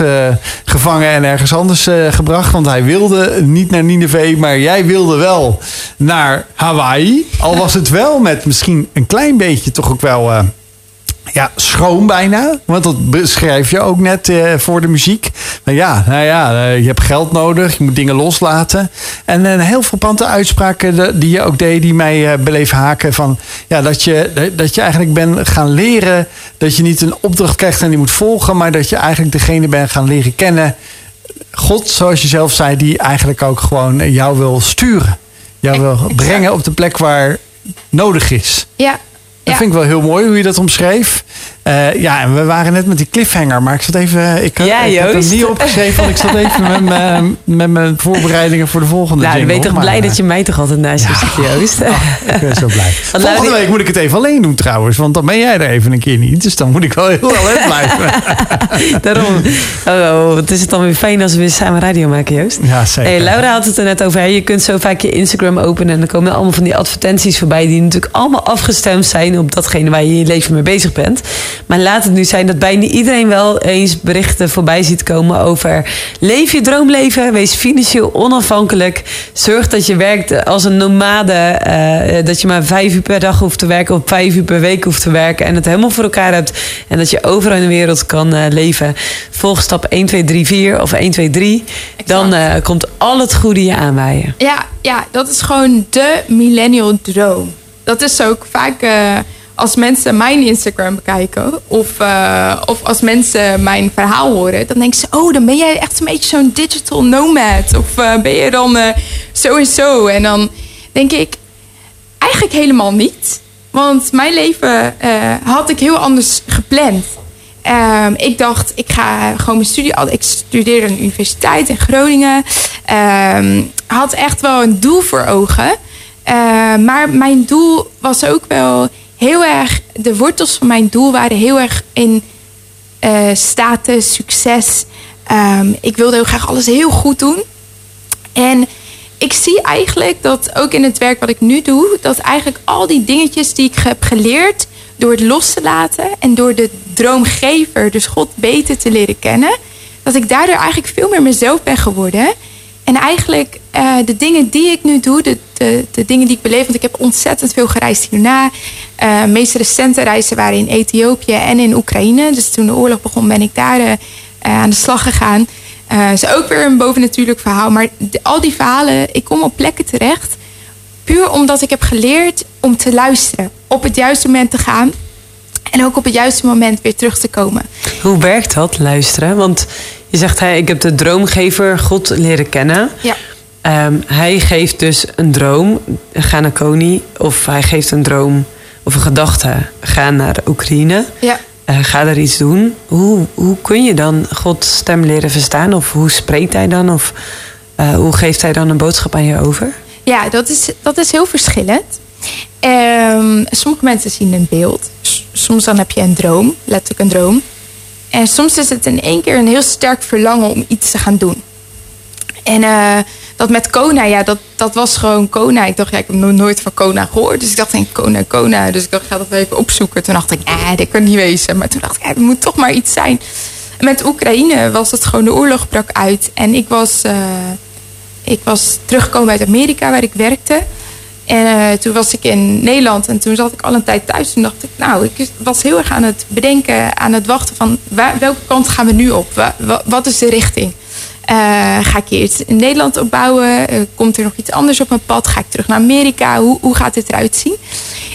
gevangen en ergens anders gebracht, want hij wilde niet naar Nineveh, maar jij wilde wel naar Hawaii. Al was het wel met misschien een klein beetje toch ook wel... eh, ja, schroom bijna. Want dat beschrijf je ook net eh, voor de muziek. Maar ja, nou ja, eh, je hebt geld nodig. Je moet dingen loslaten. En een heel frappante uitspraken de- die je ook deed... die mij eh, beleef haken van... Ja, dat je, dat je eigenlijk bent gaan leren... dat je niet een opdracht krijgt en die moet volgen... maar dat je eigenlijk degene bent gaan leren kennen... God, zoals je zelf zei, die eigenlijk ook gewoon eh, jou wil sturen. Jou wil brengen op de plek waar nodig is. Ja, Dat Ja. vind ik wel heel mooi hoe je dat omschreef. Eh, ja, en we waren net met die cliffhanger, maar ik zat even. Ik, Ja, ik heb hem niet opgeschreven, want ik zat even met mijn, met mijn voorbereidingen voor de volgende. Nou, ik jingle, ben toch blij eh, dat je mij toch altijd naast je zit, Joost. Ik ben zo blij. Want Volgende week moet ik het even alleen doen trouwens, want dan ben jij er even een keer niet. Dus dan moet ik wel heel alleen blijven. Daarom. Oh, oh, wat is het dan weer fijn als we weer samen radio maken, Joost. Ja, zeker. Hey, Laura had het er net over. hè. Je kunt zo vaak je Instagram openen en dan komen allemaal van die advertenties voorbij die natuurlijk allemaal afgestemd zijn op datgene waar je in je leven mee bezig bent. Maar laat het nu zijn dat bijna iedereen wel eens berichten voorbij ziet komen over leef je droomleven, wees financieel onafhankelijk, zorg dat je werkt als een nomade, eh, dat je maar vijf uur per dag hoeft te werken of vijf uur per week hoeft te werken en het helemaal voor elkaar hebt en dat je overal in de wereld kan eh, leven. Volg stap 1, 2, 3, 4 of 1, 2, 3. Dan eh, komt al het goede je aanwaaien. Ja, ja, dat is gewoon de millennial droom. Dat is ook vaak als mensen mijn Instagram bekijken of, eh, of als mensen mijn verhaal horen, dan denken ze: Oh, dan ben jij echt een beetje zo'n digital nomad. Of eh, ben je dan eh, zo en zo. En dan denk ik: Eigenlijk helemaal niet. Want mijn leven had ik heel anders gepland. Ehm, ik dacht, ik ga gewoon mijn studie. Ik studeerde aan de universiteit in Groningen. Ehm, had echt wel een doel voor ogen. Ehm, maar mijn doel was ook wel heel erg. De wortels van mijn doel waren heel erg in eh, status, succes. Ehm, ik wilde heel graag alles heel goed doen. En ik zie eigenlijk dat ook in het werk wat ik nu doe, dat eigenlijk al die dingetjes die ik heb geleerd door het los te laten en door de droomgever, dus God, beter te leren kennen, dat ik daardoor eigenlijk veel meer mezelf ben geworden. En eigenlijk eh, de dingen die ik nu doe, de, de, de dingen die ik beleef, want ik heb ontzettend veel gereisd hierna. De meest recente reizen waren in Ethiopië en in Oekraïne. Dus toen de oorlog begon, ben ik daar eh, aan de slag gegaan. Eh is ook weer een bovennatuurlijk verhaal. Maar de- al die verhalen, ik kom op plekken terecht. Puur omdat ik heb geleerd om te luisteren. Op het juiste moment te gaan. En ook op het juiste moment weer terug te komen. Hoe werkt dat, luisteren? Want je zegt, hey, ik heb de droomgever God leren kennen. Ja. Ehm, hij geeft dus een droom, ga naar Kony. Of hij geeft een droom of een gedachte, ga naar Oekraïne. Ja. Eh, ga daar iets doen. Hoe, hoe kun je dan Gods stem leren verstaan? Of hoe spreekt hij dan? Of eh, hoe geeft hij dan een boodschap aan je over? Ja, dat is, dat is heel verschillend. Ehm, sommige mensen zien een beeld. Soms dan heb je een droom, letterlijk een droom. En soms is het in één keer een heel sterk verlangen om iets te gaan doen. En eh, dat met Kona, ja, dat, dat was gewoon Kona. Ik dacht, ja, ik heb nog nooit van Kona gehoord. Dus ik dacht, hey, Kona, Kona. Dus ik dacht, ga dat even opzoeken. Toen dacht ik, eh, dit kan niet wezen. Maar toen dacht ik, eh, er moet toch maar iets zijn. Met Oekraïne was het gewoon, de oorlog brak uit. En ik was, eh, ik was teruggekomen uit Amerika, waar ik werkte. En toen was ik in Nederland en toen zat ik al een tijd thuis. Toen dacht ik, nou, ik was heel erg aan het bedenken, aan het wachten van waar, welke kant gaan we nu op? Wa- wa- wat is de richting? Eh, ga ik hier in Nederland opbouwen? Eh, komt er nog iets anders op mijn pad? Ga ik terug naar Amerika? Hoe, hoe gaat dit eruit zien?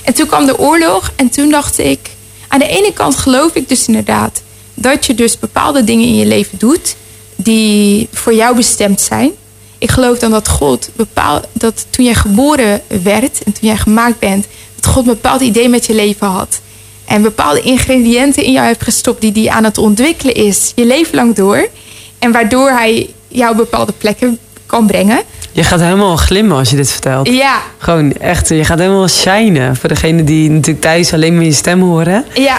En toen kwam de oorlog en toen dacht ik... Aan de ene kant geloof ik dus inderdaad dat je dus bepaalde dingen in je leven doet... die voor jou bestemd zijn. Ik geloof dan dat God bepaal, dat toen jij geboren werd en toen jij gemaakt bent... dat God een bepaald idee met je leven had. En bepaalde ingrediënten in jou heeft gestopt die die aan het ontwikkelen is. Je leven lang door. En waardoor hij jou op bepaalde plekken kan brengen. Je gaat helemaal glimmen als je dit vertelt. Ja, Gewoon echt, je gaat helemaal shinen. Voor degene die natuurlijk thuis alleen maar je stem horen. ja,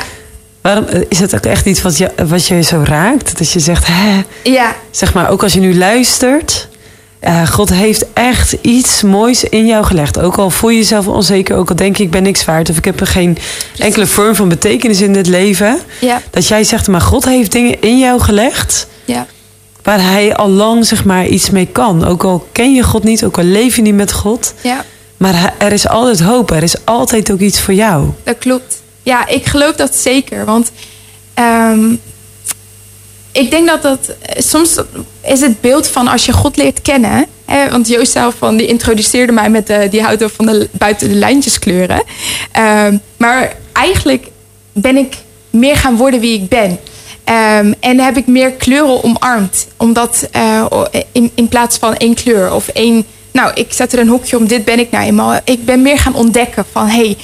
Waarom eh, is het ook echt iets wat je, wat je zo raakt? Dat je zegt, hè, ja. zeg maar, ook als je nu luistert. eh, God heeft echt iets moois in jou gelegd. Ook al voel je jezelf onzeker, ook al denk je ik ben niks waard of ik heb er geen enkele vorm van betekenis in dit leven. Ja, Dat jij zegt, maar God heeft dingen in jou gelegd ja, waar hij al lang zeg maar iets mee kan. Ook al ken je God niet, ook al leef je niet met God. ja. Maar er is altijd hoop, er is altijd ook iets voor jou. Dat klopt. Ja, ik geloof dat zeker. Want ehm, ik denk dat dat eh, soms is het beeld van als je God leert kennen. Hè, want Joost zelf van, die introduceerde mij met de, die houdt van de buiten de lijntjes kleuren. Ehm, maar eigenlijk ben ik meer gaan worden wie ik ben. Ehm, en heb ik meer kleuren omarmd. Omdat eh, in, in plaats van één kleur of één. Nou, ik zet er een hokje om, dit ben ik nou eenmaal. Ik ben meer gaan ontdekken van hey,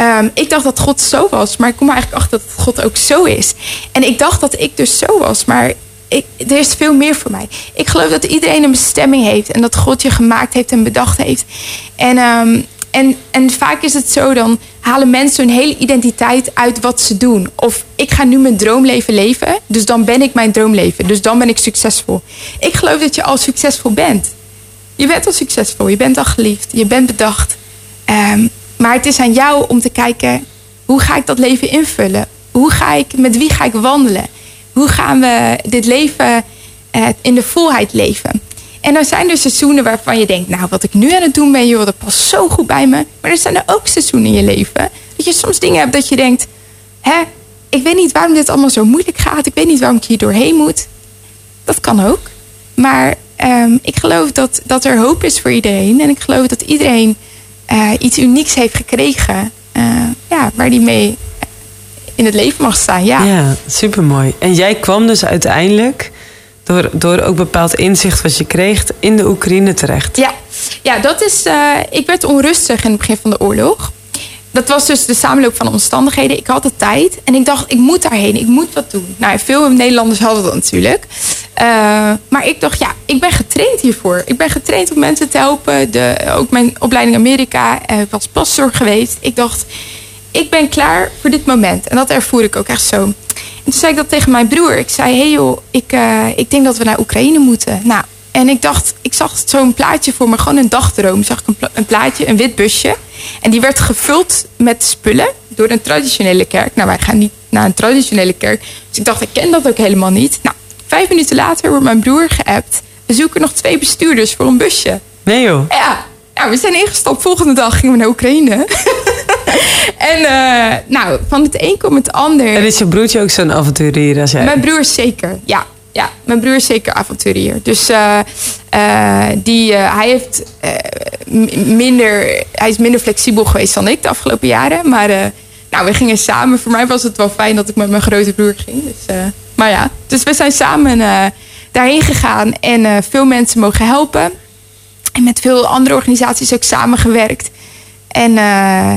Ehm, ik dacht dat God zo was, maar ik kom er eigenlijk achter dat God ook zo is. En ik dacht dat ik dus zo was, maar ik, er is veel meer voor mij. Ik geloof dat iedereen een bestemming heeft en dat God je gemaakt heeft en bedacht heeft. En, ehm, en, en vaak is het zo, dan halen mensen hun hele identiteit uit wat ze doen. Of ik ga nu mijn droomleven leven, dus dan ben ik mijn droomleven. Dus dan ben ik succesvol. Ik geloof dat je al succesvol bent. Je bent al succesvol, je bent al geliefd, je bent bedacht. Ehm, maar het is aan jou om te kijken, hoe ga ik dat leven invullen? Hoe ga ik, met wie ga ik wandelen? Hoe gaan we dit leven eh, in de volheid leven? En dan zijn er seizoenen waarvan je denkt, nou wat ik nu aan het doen ben, joh, dat past zo goed bij me. Maar er zijn er ook seizoenen in je leven dat je soms dingen hebt dat je denkt, hè, ik weet niet waarom dit allemaal zo moeilijk gaat. Ik weet niet waarom ik hier doorheen moet. Dat kan ook. Maar ehm, ik geloof dat, dat er hoop is voor iedereen. En ik geloof dat iedereen eh, iets unieks heeft gekregen. eh, ja, waar die mee in het leven mag staan. Ja, Ja, supermooi. En jij kwam dus uiteindelijk, door, door ook bepaald inzicht wat je kreeg, in de Oekraïne terecht. ja. ja dat is. eh, ik werd onrustig in het begin van de oorlog. Dat was dus de samenloop van omstandigheden. Ik had de tijd en ik dacht, ik moet daarheen. Ik moet wat doen. Nou, veel Nederlanders hadden dat natuurlijk. Eh, maar ik dacht, ja, ik ben getraind hiervoor. Ik ben getraind om mensen te helpen. De, ook mijn opleiding Amerika eh, was pastor geweest. Ik dacht, ik ben klaar voor dit moment. En dat ervoer ik ook echt zo. En toen zei ik dat tegen mijn broer. Ik zei, hey joh, ik, eh, ik denk dat we naar Oekraïne moeten. Nou, en ik dacht, ik zag zo'n plaatje voor me, gewoon een dagdroom. Zag ik een, pla- een plaatje, een wit busje. En die werd gevuld met spullen door een traditionele kerk. Nou, wij gaan niet naar een traditionele kerk. Dus ik dacht, ik ken dat ook helemaal niet. Nou, vijf minuten later wordt mijn broer geappt. We zoeken nog twee bestuurders voor een busje. Nee joh. Ja, nou, we zijn ingestapt. Volgende dag gingen we naar Oekraïne. en eh, nou, van het een komt het ander. En is je broertje ook zo'n avonturier als jij? Mijn broer zeker, ja. Ja, mijn broer is zeker avonturier. Dus eh, eh, die, hij, heeft, minder, hij is minder flexibel geweest dan ik de afgelopen jaren. Maar nou, we gingen samen. Voor mij was het wel fijn dat ik met mijn grote broer ging. Dus, maar ja, dus we zijn samen daarheen gegaan en veel mensen mogen helpen. En met veel andere organisaties ook samengewerkt. En eh,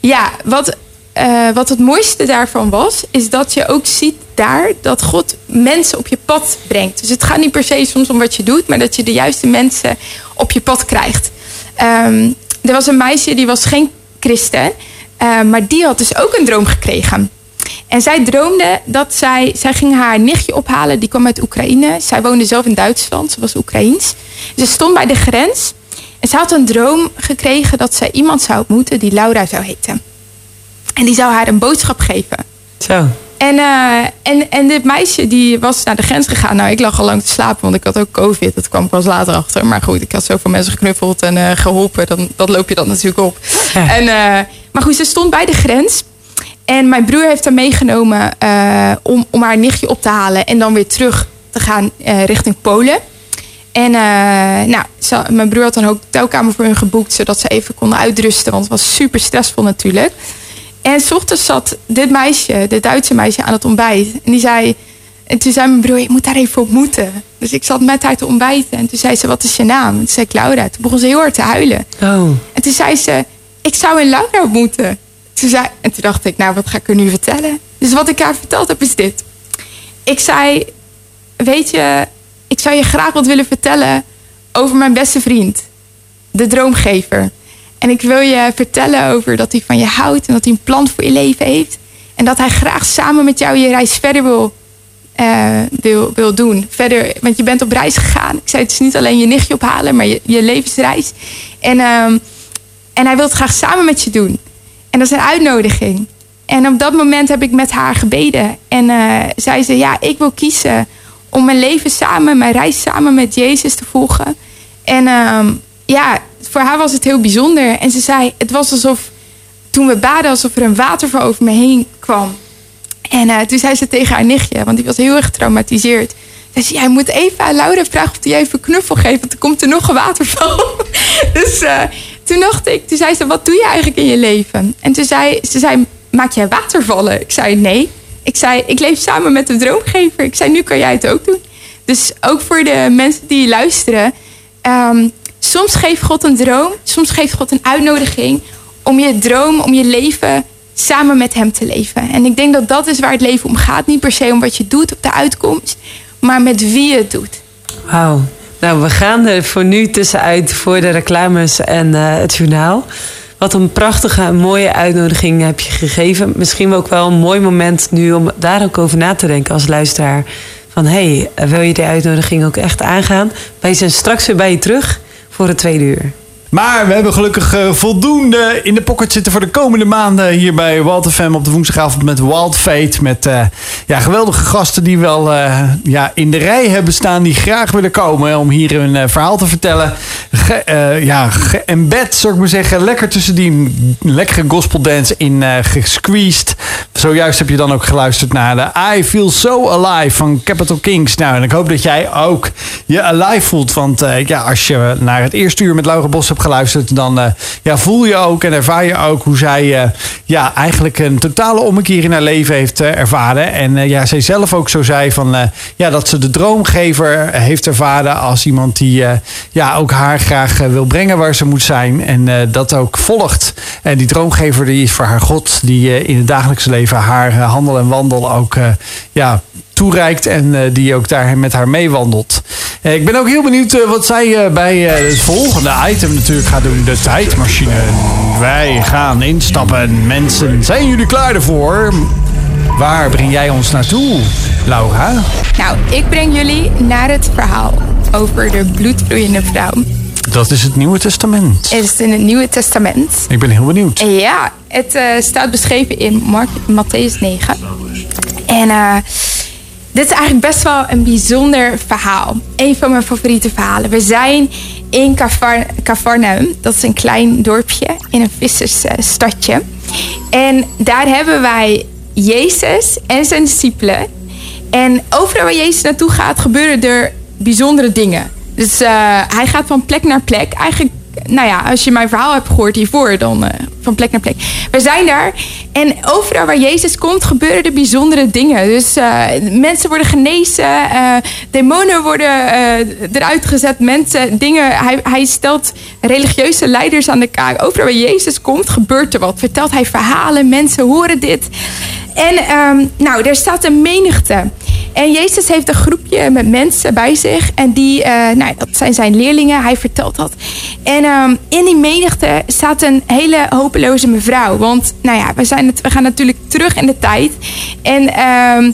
ja, wat, eh, wat het mooiste daarvan was, is dat je ook ziet daar dat God mensen op je pad brengt. Dus het gaat niet per se soms om wat je doet, maar dat je de juiste mensen op je pad krijgt. Ehm, er was een meisje die was geen christen, eh, maar die had dus ook een droom gekregen. En zij droomde dat zij, zij ging haar nichtje ophalen, die kwam uit Oekraïne. Zij woonde zelf in Duitsland, ze was Oekraïens. Ze stond bij de grens en ze had een droom gekregen dat zij iemand zou ontmoeten die Laura zou heten. En die zou haar een boodschap geven. Zo. En, eh, en, en dit meisje die was naar de grens gegaan. Nou, ik lag al lang te slapen, want ik had ook COVID. Dat kwam pas later achter. Maar goed, ik had zoveel mensen geknuffeld en eh, geholpen. Dan, dat loop je dan natuurlijk op. Ja. En, eh, maar goed, ze stond bij de grens. En mijn broer heeft haar meegenomen om, om haar nichtje op te halen. En dan weer terug te gaan richting Polen. En eh, nou, ze- mijn broer had een hotelkamer voor hun geboekt. Zodat ze even konden uitrusten. Want het was super stressvol natuurlijk. En s ochtends zat dit meisje, dit Duitse meisje, aan het ontbijt. En die zei... En toen zei mijn broer, je moet haar even ontmoeten. Dus ik zat met haar te ontbijten. En toen zei ze, wat is je naam? En toen zei ik Laura. Toen begon ze heel hard te huilen. Oh. En toen zei ze, ik zou een Laura ontmoeten. Toen zei, en toen dacht ik, nou, wat ga ik er nu vertellen? Dus wat ik haar verteld heb, is dit. Ik zei, weet je, ik zou je graag wat willen vertellen over mijn beste vriend. De droomgever. En ik wil je vertellen over dat hij van je houdt en dat hij een plan voor je leven heeft. En dat hij graag samen met jou je reis verder wil, eh, wil, wil doen. Verder, want je bent op reis gegaan. Ik zei, het is niet alleen je nichtje ophalen, maar je, je levensreis. En, ehm, en hij wil het graag samen met je doen. En dat is een uitnodiging. En op dat moment heb ik met haar gebeden. En eh, zei ze, ja, ik wil kiezen om mijn leven samen, mijn reis samen met Jezus te volgen. En ehm, ja, voor haar was het heel bijzonder. En ze zei, het was alsof toen we baden, alsof er een waterval over me heen kwam. En eh, toen zei ze tegen haar nichtje, want die was heel erg getraumatiseerd. Zei ze, jij moet even aan Laura vragen of jij even knuffel geeft, want er komt er nog een waterval. dus eh, toen dacht ik, toen zei ze, wat doe je eigenlijk in je leven? En toen zei ze, zei, maak jij watervallen? Ik zei, nee. Ik zei, ik leef samen met de droomgever. Ik zei, nu kan jij het ook doen. Dus ook voor de mensen die luisteren. ehm, soms geeft God een droom. Soms geeft God een uitnodiging om je droom, om je leven samen met hem te leven. En ik denk dat dat is waar het leven om gaat. Niet per se om wat je doet op de uitkomst, maar met wie je het doet. Wauw. Nou, we gaan er voor nu tussenuit voor de reclames en eh, het journaal. Wat een prachtige en mooie uitnodiging heb je gegeven. Misschien ook wel een mooi moment nu om daar ook over na te denken als luisteraar. Van hé, hey, wil je die uitnodiging ook echt aangaan? Wij zijn straks weer bij je terug voor het tweede uur. Maar we hebben gelukkig eh, voldoende in de pocket zitten voor de komende maanden hier bij Wild FM op de woensdagavond met Wild Fate. Met eh, ja, geweldige gasten die wel eh, ja, in de rij hebben staan die graag willen komen om hier eh, verhaal te vertellen. Ge, ja, embed zou ik maar zeggen. Lekker tussen die lekkere gospeldance in gesqueezed. Zojuist heb je dan ook geluisterd naar de I Feel So Alive van Capital Kings. Nou, en ik hoop dat jij ook je alive voelt. Want ja, als je naar het eerste uur met Laura Bos geluisterd, dan eh, ja, voel je ook en ervaar je ook hoe zij eh, ja, eigenlijk een totale ommekeer in haar leven heeft eh, ervaren. En ja, zij zelf ook zo zei van ja, dat ze de droomgever heeft ervaren als iemand die ja, ook haar graag wil brengen waar ze moet zijn. En dat ook volgt. En die droomgever die is voor haar God, die in het dagelijkse leven haar handel en wandel ook ja, toereikt en eh, die ook daar met haar meewandelt. Eh, ik ben ook heel benieuwd eh, wat zij bij het volgende item natuurlijk gaat doen. De tijdmachine. Wij gaan instappen. Mensen, zijn jullie klaar ervoor? Waar breng jij ons naartoe, Laura? Nou, ik breng jullie naar het verhaal over de bloedvloeiende vrouw. Dat is het Nieuwe Testament. Het is in het Nieuwe Testament. Ik ben heel benieuwd. En ja, het staat beschreven in Mark, Matthäus 9. En dit is eigenlijk best wel een bijzonder verhaal. Een van mijn favoriete verhalen. We zijn in Cafar- Cafarnaum. Dat is een klein dorpje in een vissersstadje. En daar hebben wij Jezus en zijn discipelen. En overal waar Jezus naartoe gaat, gebeuren er bijzondere dingen. Dus eh, hij gaat van plek naar plek. Eigenlijk, nou ja, als je mijn verhaal hebt gehoord hiervoor, dan eh, van plek naar plek. We zijn daar en overal waar Jezus komt, gebeuren er bijzondere dingen. Dus eh, mensen worden genezen, eh, demonen worden eruit gezet, mensen, dingen. Hij, hij stelt religieuze leiders aan de kaak. Overal waar Jezus komt, gebeurt er wat. Vertelt hij verhalen, mensen horen dit. En ehm, nou, er staat een menigte. En Jezus heeft een groepje met mensen bij zich. En die, eh, nou, dat zijn zijn leerlingen. Hij vertelt dat. En ehm, in die menigte staat een hele hopeloze mevrouw. Want, nou ja, we, zijn het, we gaan natuurlijk terug in de tijd. En ehm,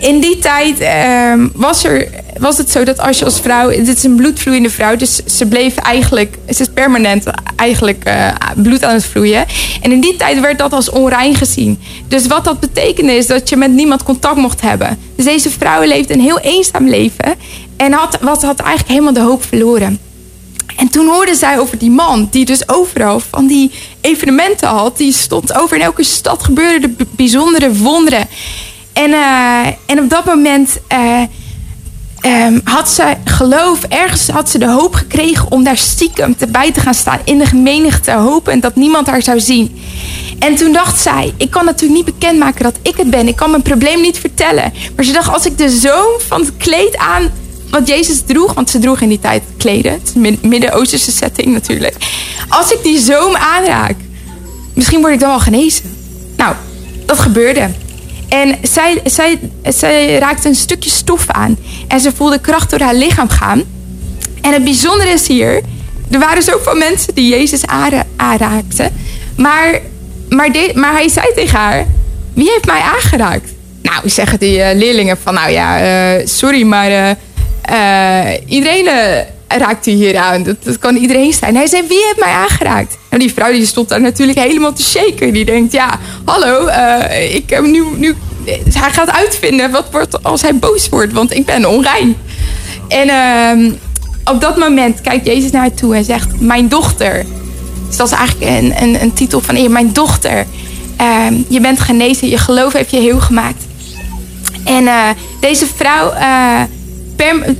in die tijd ehm, was, er, was het zo dat als je als vrouw... Dit is een bloedvloeiende vrouw. Dus ze bleef eigenlijk... Ze is permanent eigenlijk eh, bloed aan het vloeien. En in die tijd werd dat als onrein gezien. Dus wat dat betekende is dat je met niemand contact mocht hebben. Dus deze vrouw leefde een heel eenzaam leven. En had, wat had eigenlijk helemaal de hoop verloren. En toen hoorde zij over die man die dus overal van die evenementen had. Die stond over in elke stad gebeurden er bijzondere wonderen. En, eh, en op dat moment eh, ehm, had ze geloof, ergens had ze de hoop gekregen om daar stiekem te bij te gaan staan in de menigte, hopen dat niemand haar zou zien. En toen dacht zij, ik kan natuurlijk niet bekendmaken dat ik het ben. Ik kan mijn probleem niet vertellen. Maar ze dacht, als ik de zoom van het kleed aan wat Jezus droeg, want ze droeg in die tijd kleden. Midden-Oosterse setting natuurlijk. Als ik die zoom aanraak, misschien word ik dan wel genezen. Nou, dat gebeurde. En zij, zij, zij raakte een stukje stof aan. En ze voelde kracht door haar lichaam gaan. En het bijzondere is hier... Er waren zoveel mensen die Jezus aanraakten. Maar, maar, de- maar hij zei tegen haar... Wie heeft mij aangeraakt? Nou, zeggen die eh, leerlingen van... Nou ja, eh, sorry, maar... eh, iedereen raakt u hier aan. Dat, kan iedereen zijn. Hij zei, wie heeft mij aangeraakt? Nou, die vrouw die stond daar natuurlijk helemaal te shaken. Die denkt, ja, hallo, eh, ik heb nu, nu... Hij gaat uitvinden wat wordt als hij boos wordt, want ik ben onrein. En ehm, op dat moment kijkt Jezus naar haar toe en zegt, mijn dochter. Dus dat is eigenlijk een, een, een titel van. Mijn dochter, ehm, je bent genezen, je geloof heeft je heel gemaakt. En eh, deze vrouw, eh,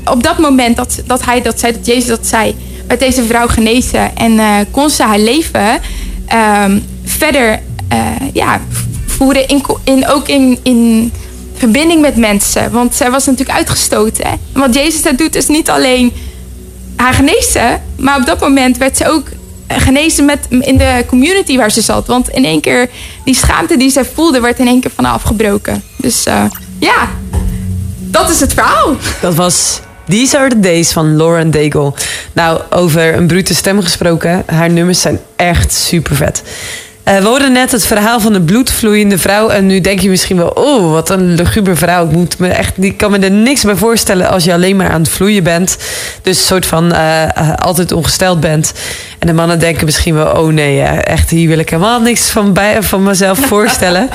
op dat moment dat, dat hij dat zei, dat Jezus dat zei, werd deze vrouw genezen en eh, kon ze haar leven ehm, verder eh, ja, voeren, in, ook in, in verbinding met mensen. Want zij was natuurlijk uitgestoten. Hè? Wat Jezus daar doet is niet alleen haar genezen, maar op dat moment werd ze ook genezen met, in de community waar ze zat. Want in één keer, die schaamte die zij voelde, werd in één keer van haar afgebroken. Dus eh, ja, dat is het verhaal. Dat was These Are The Days van Lauren Daigle. Nou, over een brute stem gesproken. Haar nummers zijn echt super vet. We hoorden net het verhaal van de bloedvloeiende vrouw. En nu denk je misschien wel, oh, wat een luguber vrouw. Ik, moet me echt, ik kan me er niks bij voorstellen als je alleen maar aan het vloeien bent. Dus een soort van eh, eh, altijd ongesteld bent. En de mannen denken misschien wel, oh nee, eh, echt hier wil ik helemaal niks van, bij, van mezelf voorstellen.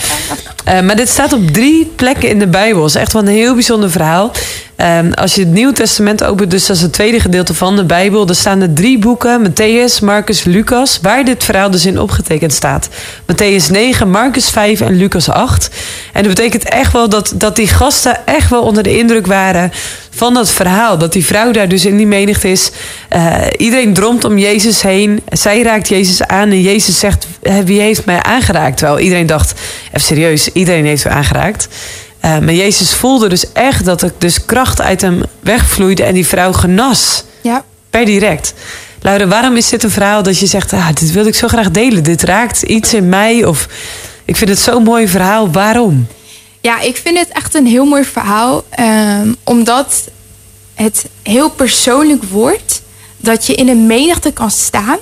Eh, maar dit staat op drie plekken in de Bijbel. Is echt wel een heel bijzonder verhaal. Ehm, als je het Nieuwe Testament opent, dus dat is het tweede gedeelte van de Bijbel, er staan er drie boeken: Matthäus, Marcus, Lucas, waar dit verhaal dus in opgetekend staat. Matthäus 9, Marcus 5 en Lucas 8. En dat betekent echt wel dat, dat die gasten echt wel onder de indruk waren van dat verhaal. Dat die vrouw daar dus in die menigte is. Eh, iedereen dromt om Jezus heen. Zij raakt Jezus aan en Jezus zegt: "Eh, Wie heeft mij aangeraakt? Terwijl iedereen dacht: Even serieus, iedereen heeft u aangeraakt. Uh, maar Jezus voelde dus echt dat er dus kracht uit hem wegvloeide en die vrouw genas. Ja. Per direct. Laura, waarom is dit een verhaal dat je zegt: ah, Dit wil ik zo graag delen. Dit raakt iets in mij. Of ik vind het zo'n mooi verhaal. Waarom? Ja, ik vind het echt een heel mooi verhaal. Um, omdat het heel persoonlijk wordt. Dat je in een menigte kan staan.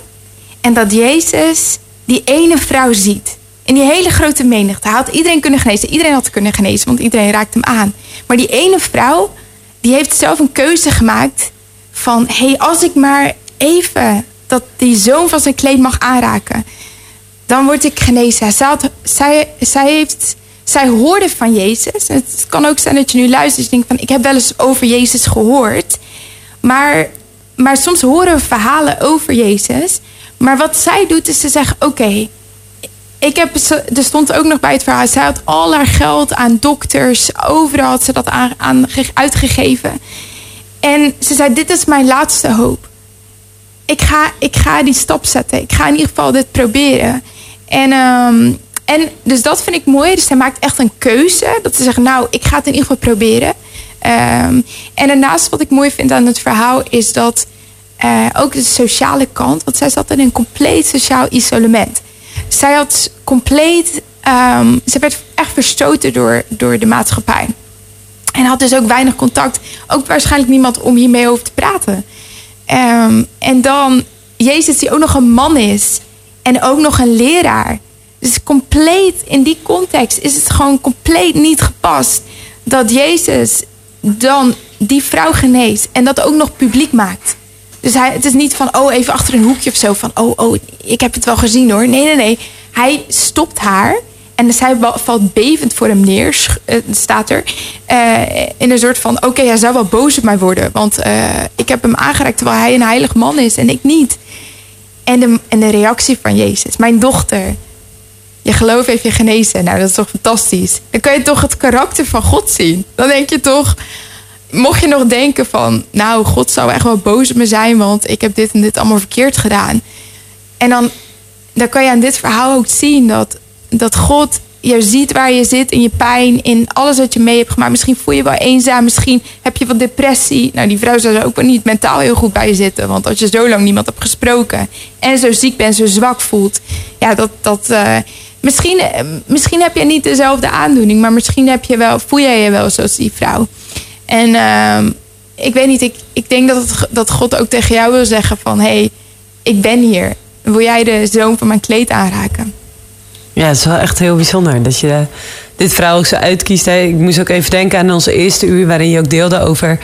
En dat Jezus die ene vrouw ziet. In die hele grote menigte. Had iedereen kunnen genezen. Iedereen had kunnen genezen, want iedereen raakt hem aan. Maar die ene vrouw, die heeft zelf een keuze gemaakt. Van, hé, hey, als ik maar even dat die zoon van zijn kleed mag aanraken. Dan word ik genezen. Zij, had, zij, zij, heeft, zij hoorde van Jezus. Het kan ook zijn dat je nu luistert. En denkt van, ik heb wel eens over Jezus gehoord. Maar, maar soms horen we verhalen over Jezus. Maar wat zij doet is ze zegt, oké. Ik heb, ze- er stond ook nog bij het verhaal, zij had al haar geld aan dokters, overal had ze dat aan, aan ge- uitgegeven. En ze zei, dit is mijn laatste hoop. Ik ga, ik ga die stap zetten. Ik ga in ieder geval dit proberen. En, ehm, en dus dat vind ik mooi. Dus zij maakt echt een keuze. Dat ze zegt, nou, ik ga het in ieder geval proberen. Ehm, en daarnaast wat ik mooi vind aan het verhaal is dat eh, ook de sociale kant. Want zij zat in een compleet sociaal isolement. Zij had compleet, ehm, ze werd echt verstoten door, door de maatschappij. En had dus ook weinig contact. Ook waarschijnlijk niemand om hiermee over te praten. Ehm, en dan Jezus die ook nog een man is. En ook nog een leraar. Dus compleet in die context is het gewoon compleet niet gepast. Dat Jezus dan die vrouw geneest. En dat ook nog publiek maakt. Dus hij, het is niet van, oh, even achter een hoekje of zo. Van, oh, oh, ik heb het wel gezien hoor. Nee, nee, nee. Hij stopt haar. En zij wa- valt bevend voor hem neer, eh, staat er. eh, in een soort van, oké, hij zou wel boos op mij worden. Want eh, ik heb hem aangeraakt terwijl hij een heilig man is en ik niet. En de, en de reactie van Jezus. Mijn dochter, je geloof heeft je genezen. Nou, dat is toch fantastisch. Dan kan je toch het karakter van God zien. Dan denk je toch, mocht je nog denken van... nou, God zou echt wel boos op me zijn... want ik heb dit en dit allemaal verkeerd gedaan. En dan, dan kan je aan dit verhaal ook zien dat, dat God je ziet waar je zit in je pijn... in alles wat je mee hebt gemaakt. Misschien voel je wel eenzaam, misschien heb je wat depressie. Nou, die vrouw zou er ook wel niet mentaal heel goed bij zitten... want als je zo lang niemand hebt gesproken... en zo ziek bent, zo zwak voelt... ja, dat... dat eh, Misschien, eh, misschien heb je niet dezelfde aandoening, maar misschien heb je wel, voel jij je wel zoals die vrouw. En ehm, ik weet niet, ik, ik denk dat, dat God ook tegen jou wil zeggen van... hé, hey, ik ben hier. Wil jij de zoom van mijn kleed aanraken? Ja, het is wel echt heel bijzonder dat je dit verhaal ook zo uitkiest. Hè. Ik moest ook even denken aan onze eerste uur waarin je ook deelde over...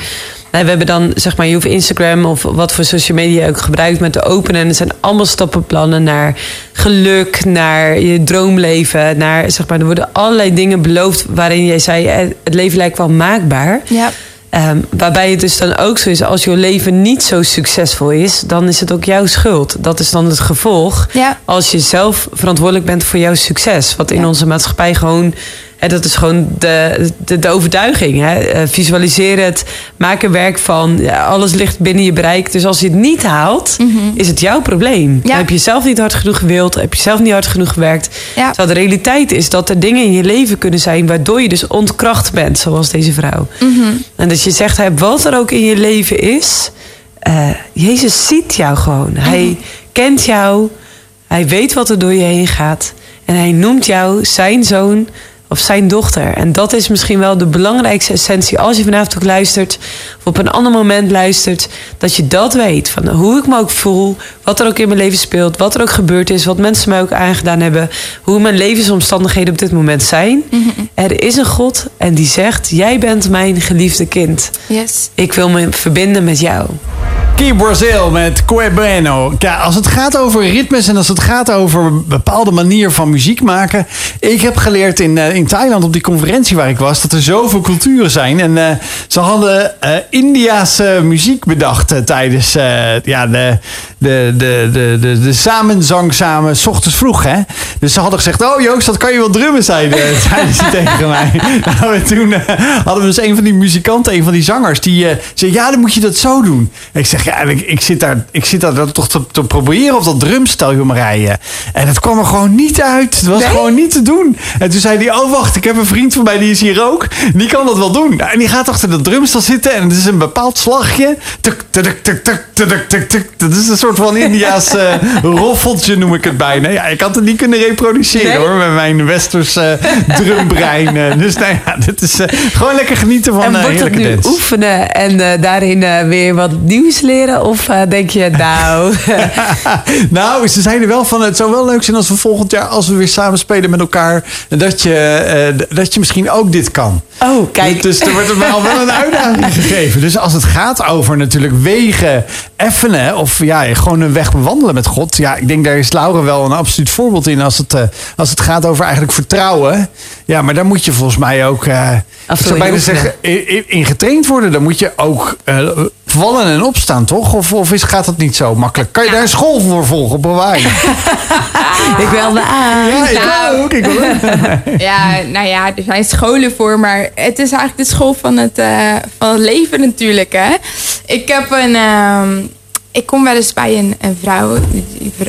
We hebben dan, zeg maar, je hoeft Instagram of wat voor social media ook gebruikt met te openen. En er zijn allemaal stappenplannen naar geluk, naar je droomleven. Naar, zeg maar, er worden allerlei dingen beloofd waarin jij zei... eh, het leven lijkt wel maakbaar. Ja. Ehm, waarbij het dus dan ook zo is, als je leven niet zo succesvol is, dan is het ook jouw schuld. Dat is dan het gevolg. Ja. Als je zelf verantwoordelijk bent voor jouw succes. Wat in Ja. onze maatschappij gewoon, dat is gewoon de, de, de overtuiging. Hè? Eh, visualiseer het, maak er werk van. Ja, alles ligt binnen je bereik. Dus als je het niet haalt, is het jouw probleem. Mhm. Ja. Dan heb je zelf niet hard genoeg gewild, heb je zelf niet hard genoeg gewerkt. Ja. Terwijl de realiteit is dat er dingen in je leven kunnen zijn waardoor je dus ontkracht bent, zoals deze vrouw. En dat je zegt, wat er ook in je leven is, eh, Jezus ziet jou gewoon. Hij kent jou, hij weet wat er door je heen gaat. En hij noemt jou zijn zoon of zijn dochter. En dat is misschien wel de belangrijkste essentie als je vanavond ook luistert, of op een ander moment luistert, dat je dat weet. Van hoe ik me ook voel, wat er ook in mijn leven speelt, wat er ook gebeurd is, wat mensen mij ook aangedaan hebben, hoe mijn levensomstandigheden op dit moment zijn. Er is een God en die zegt: Jij bent mijn geliefde kind. Yes. Ik wil me verbinden met jou. Key Brazil met Coe Bueno. Ja, als het gaat over ritmes en als het gaat over een bepaalde manier van muziek maken. Ik heb geleerd in, eh, in Thailand op die conferentie waar ik was dat er zoveel culturen zijn. En eh, ze hadden Indiaanse muziek bedacht tijdens ja, de, de, de, de, de, de samenzang samen, s ochtends vroeg. Hè? Dus ze hadden gezegd: Oh Joost, dat kan je wel drummen, zeiden, zeiden ze tegen mij. Nou, en toen hadden we dus een van die muzikanten, een van die zangers, die zei: Ja, dan moet je dat zo doen. En ik zeg: Ja, ik, ik zit daar, ik zit daar toch te, te proberen op dat drumstel, joh, Marije. En het kwam er gewoon niet uit. Het was gewoon niet te doen. En toen zei hij: Oh, wacht, ik heb een vriend van mij die is hier ook. Die kan dat wel doen. Nou, en die gaat achter dat drumstel zitten en het is een bepaald slagje. Tuk, tuk, tuk, tuk, tuk, tuk, tuk. Dat is een soort van Indiaas eh, roffeltje, noem ik het bijna. Ja, ik had het niet kunnen reproduceren Nee? hoor, met mijn westerse drumbrein. eh. dus nou ja, dit is eh, gewoon lekker genieten van en eh wordt het heerlijke nu dance. oefenen en eh, daarin eh, weer wat nieuws leren? Of eh, denk je, nou, nou, ze zeiden wel van het zou wel leuk zijn als we volgend jaar, als we weer samen spelen met elkaar, dat je, eh, dat je misschien ook dit kan. oh kijk. Dus er wordt er al wel een uitdaging gegeven. Dus als het gaat over natuurlijk wegen effenen of ja, gewoon een weg bewandelen met God. Ja, ik denk daar is Laura wel een absoluut voorbeeld in als het, eh, als het gaat over eigenlijk vertrouwen. Ja, maar daar moet je volgens mij ook, eh, ik toe zou bijna zeggen, in, in- in getraind worden. Dan moet je ook vallen en opstaan, toch? Of, of is, gaat dat niet zo makkelijk? Kan je daar een school voor volgen op Hawaii? Ik wil me aan. Ja, ik Nou. ook. Ik ook. Ja, nou ja, er zijn scholen voor, maar het is eigenlijk de school van het, eh, van het leven natuurlijk. Hè? Ik heb een. ehm, ik kom wel eens bij een, een vrouw.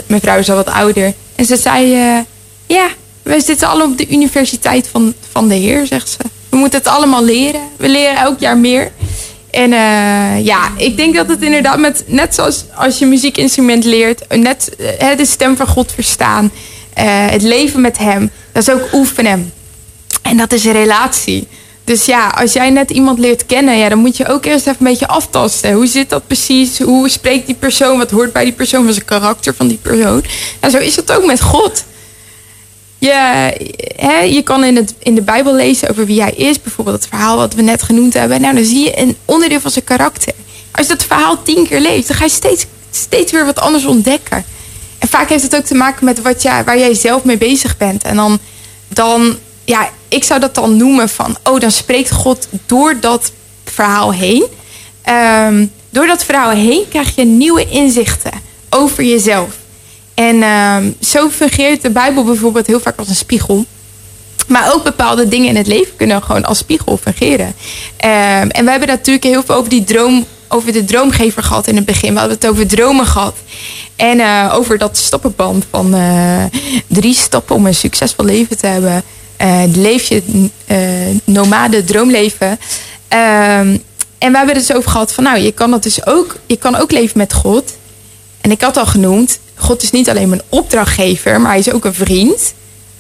Mijn vrouw is al wat ouder. En ze zei: eh, Ja, we zitten alle op de universiteit van, van de Heer, zegt ze. We moeten het allemaal leren. We leren elk jaar meer. En eh, ja, ik denk dat het inderdaad met, net zoals als je muziekinstrument leert, net eh, de stem van God verstaan, eh, het leven met Hem, dat is ook oefenen. En dat is een relatie. Dus ja, als jij net iemand leert kennen, ja, dan moet je ook eerst even een beetje aftasten. Hoe zit dat precies? Hoe spreekt die persoon? Wat hoort bij die persoon? Wat is het karakter van die persoon? Nou, zo is het ook met God. Je, hè, je kan in, het, in de Bijbel lezen over wie hij is. Bijvoorbeeld het verhaal wat we net genoemd hebben. Nou, dan zie je een onderdeel van zijn karakter. Als je dat verhaal tien keer leest, dan ga je steeds, steeds weer wat anders ontdekken. En vaak heeft het ook te maken met wat jij, waar jij zelf mee bezig bent. En dan, dan, ja, ik zou dat dan noemen van, oh, dan spreekt God door dat verhaal heen. Ehm, door dat verhaal heen krijg je nieuwe inzichten over jezelf. En ehm, zo fungeert de Bijbel bijvoorbeeld heel vaak als een spiegel. Maar ook bepaalde dingen in het leven kunnen gewoon als spiegel fungeren. Ehm, en we hebben natuurlijk heel veel over die droom, over de droomgever gehad in het begin. We hadden het over dromen gehad. En eh, over dat stappenband van eh, drie stappen om een succesvol leven te hebben. Eh leef je nomade droomleven. Ehm, en we hebben het dus over gehad van nou, je kan dat dus ook, je kan ook leven met God. En ik had al genoemd, God is niet alleen mijn opdrachtgever, maar hij is ook een vriend.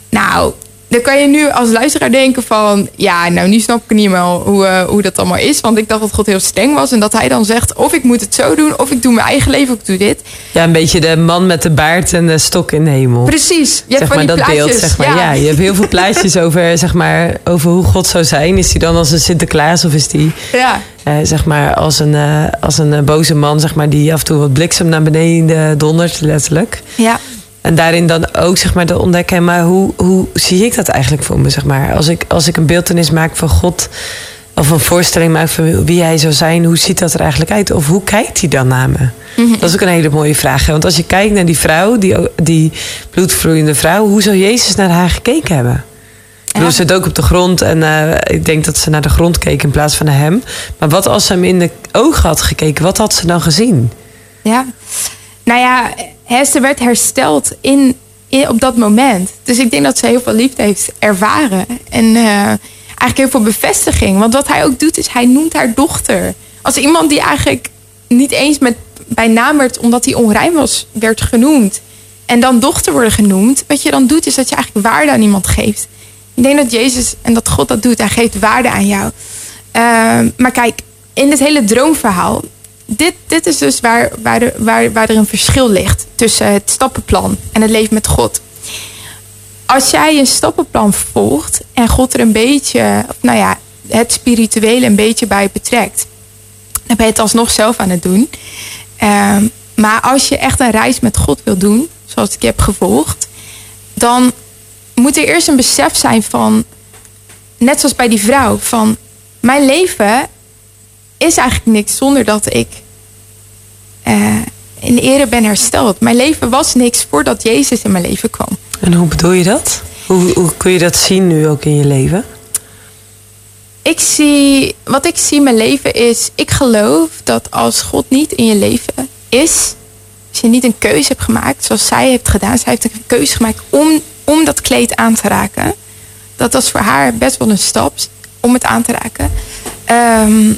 Nou, dan kan je nu als luisteraar denken van... ja, nou nu snap ik niet meer hoe, eh, hoe dat allemaal is. Want ik dacht dat God heel streng was. En dat hij dan zegt, of ik moet het zo doen... of ik doe mijn eigen leven, of ik doe dit. Ja, een beetje de man met de baard en de stok in de hemel. Precies. Je hebt zeg van maar die dat beeld, plaatjes. zeg maar. Ja. je hebt heel veel plaatjes over, zeg maar, over hoe God zou zijn. Is hij dan als een Sinterklaas of is die ja. eh, zeg maar als een, eh, als een boze man, zeg maar, die af en toe wat bliksem naar beneden dondert, letterlijk. ja. En daarin dan ook zeg maar te ontdekken, maar hoe, hoe zie ik dat eigenlijk voor me? Zeg maar? als, ik, als ik een beeldenis maak van God, of een voorstelling maak van wie hij zou zijn, hoe ziet dat er eigenlijk uit? Of hoe kijkt hij dan naar me? Dat is ook een hele mooie vraag. Hè? Want als je kijkt naar die vrouw, die, die bloedvloeiende vrouw, hoe zou Jezus naar haar gekeken hebben? Ik bedoel, Ja. Ze zit ook op de grond en eh, ik denk dat ze naar de grond keek in plaats van naar hem. Maar wat als ze hem in de ogen had gekeken, wat had ze dan gezien? Ja. Nou ja, Hester werd hersteld in, op dat moment. Dus ik denk dat ze heel veel liefde heeft ervaren. En eh, eigenlijk heel veel bevestiging. Want wat hij ook doet, is hij noemt haar dochter. Als iemand die eigenlijk niet eens met, bij naam werd, omdat hij onrein was, werd genoemd. En dan dochter worden genoemd. Wat je dan doet, is dat je eigenlijk waarde aan iemand geeft. Ik denk dat Jezus en dat God dat doet. Hij geeft waarde aan jou. Ehm, maar kijk, in dit hele droomverhaal. Dit, dit is dus waar, waar, er, waar, waar er een verschil ligt tussen het stappenplan en het leven met God. Als jij een stappenplan volgt en God er een beetje, nou ja, het spirituele een beetje bij betrekt, dan ben je het alsnog zelf aan het doen. Ehm, maar als je echt een reis met God wil doen, zoals ik heb gevolgd, dan moet er eerst een besef zijn van, net zoals bij die vrouw, van mijn leven is eigenlijk niks zonder dat ik eh, in ere ben hersteld. Mijn leven was niks voordat Jezus in mijn leven kwam. En hoe bedoel je dat? Hoe, hoe kun je dat zien nu ook in je leven? Ik zie, wat ik zie in mijn leven is, ik geloof dat als God niet in je leven is, als je niet een keuze hebt gemaakt, zoals zij heeft gedaan, zij heeft een keuze gemaakt om, om dat kleed aan te raken. Dat was voor haar best wel een stap om het aan te raken. Ehm,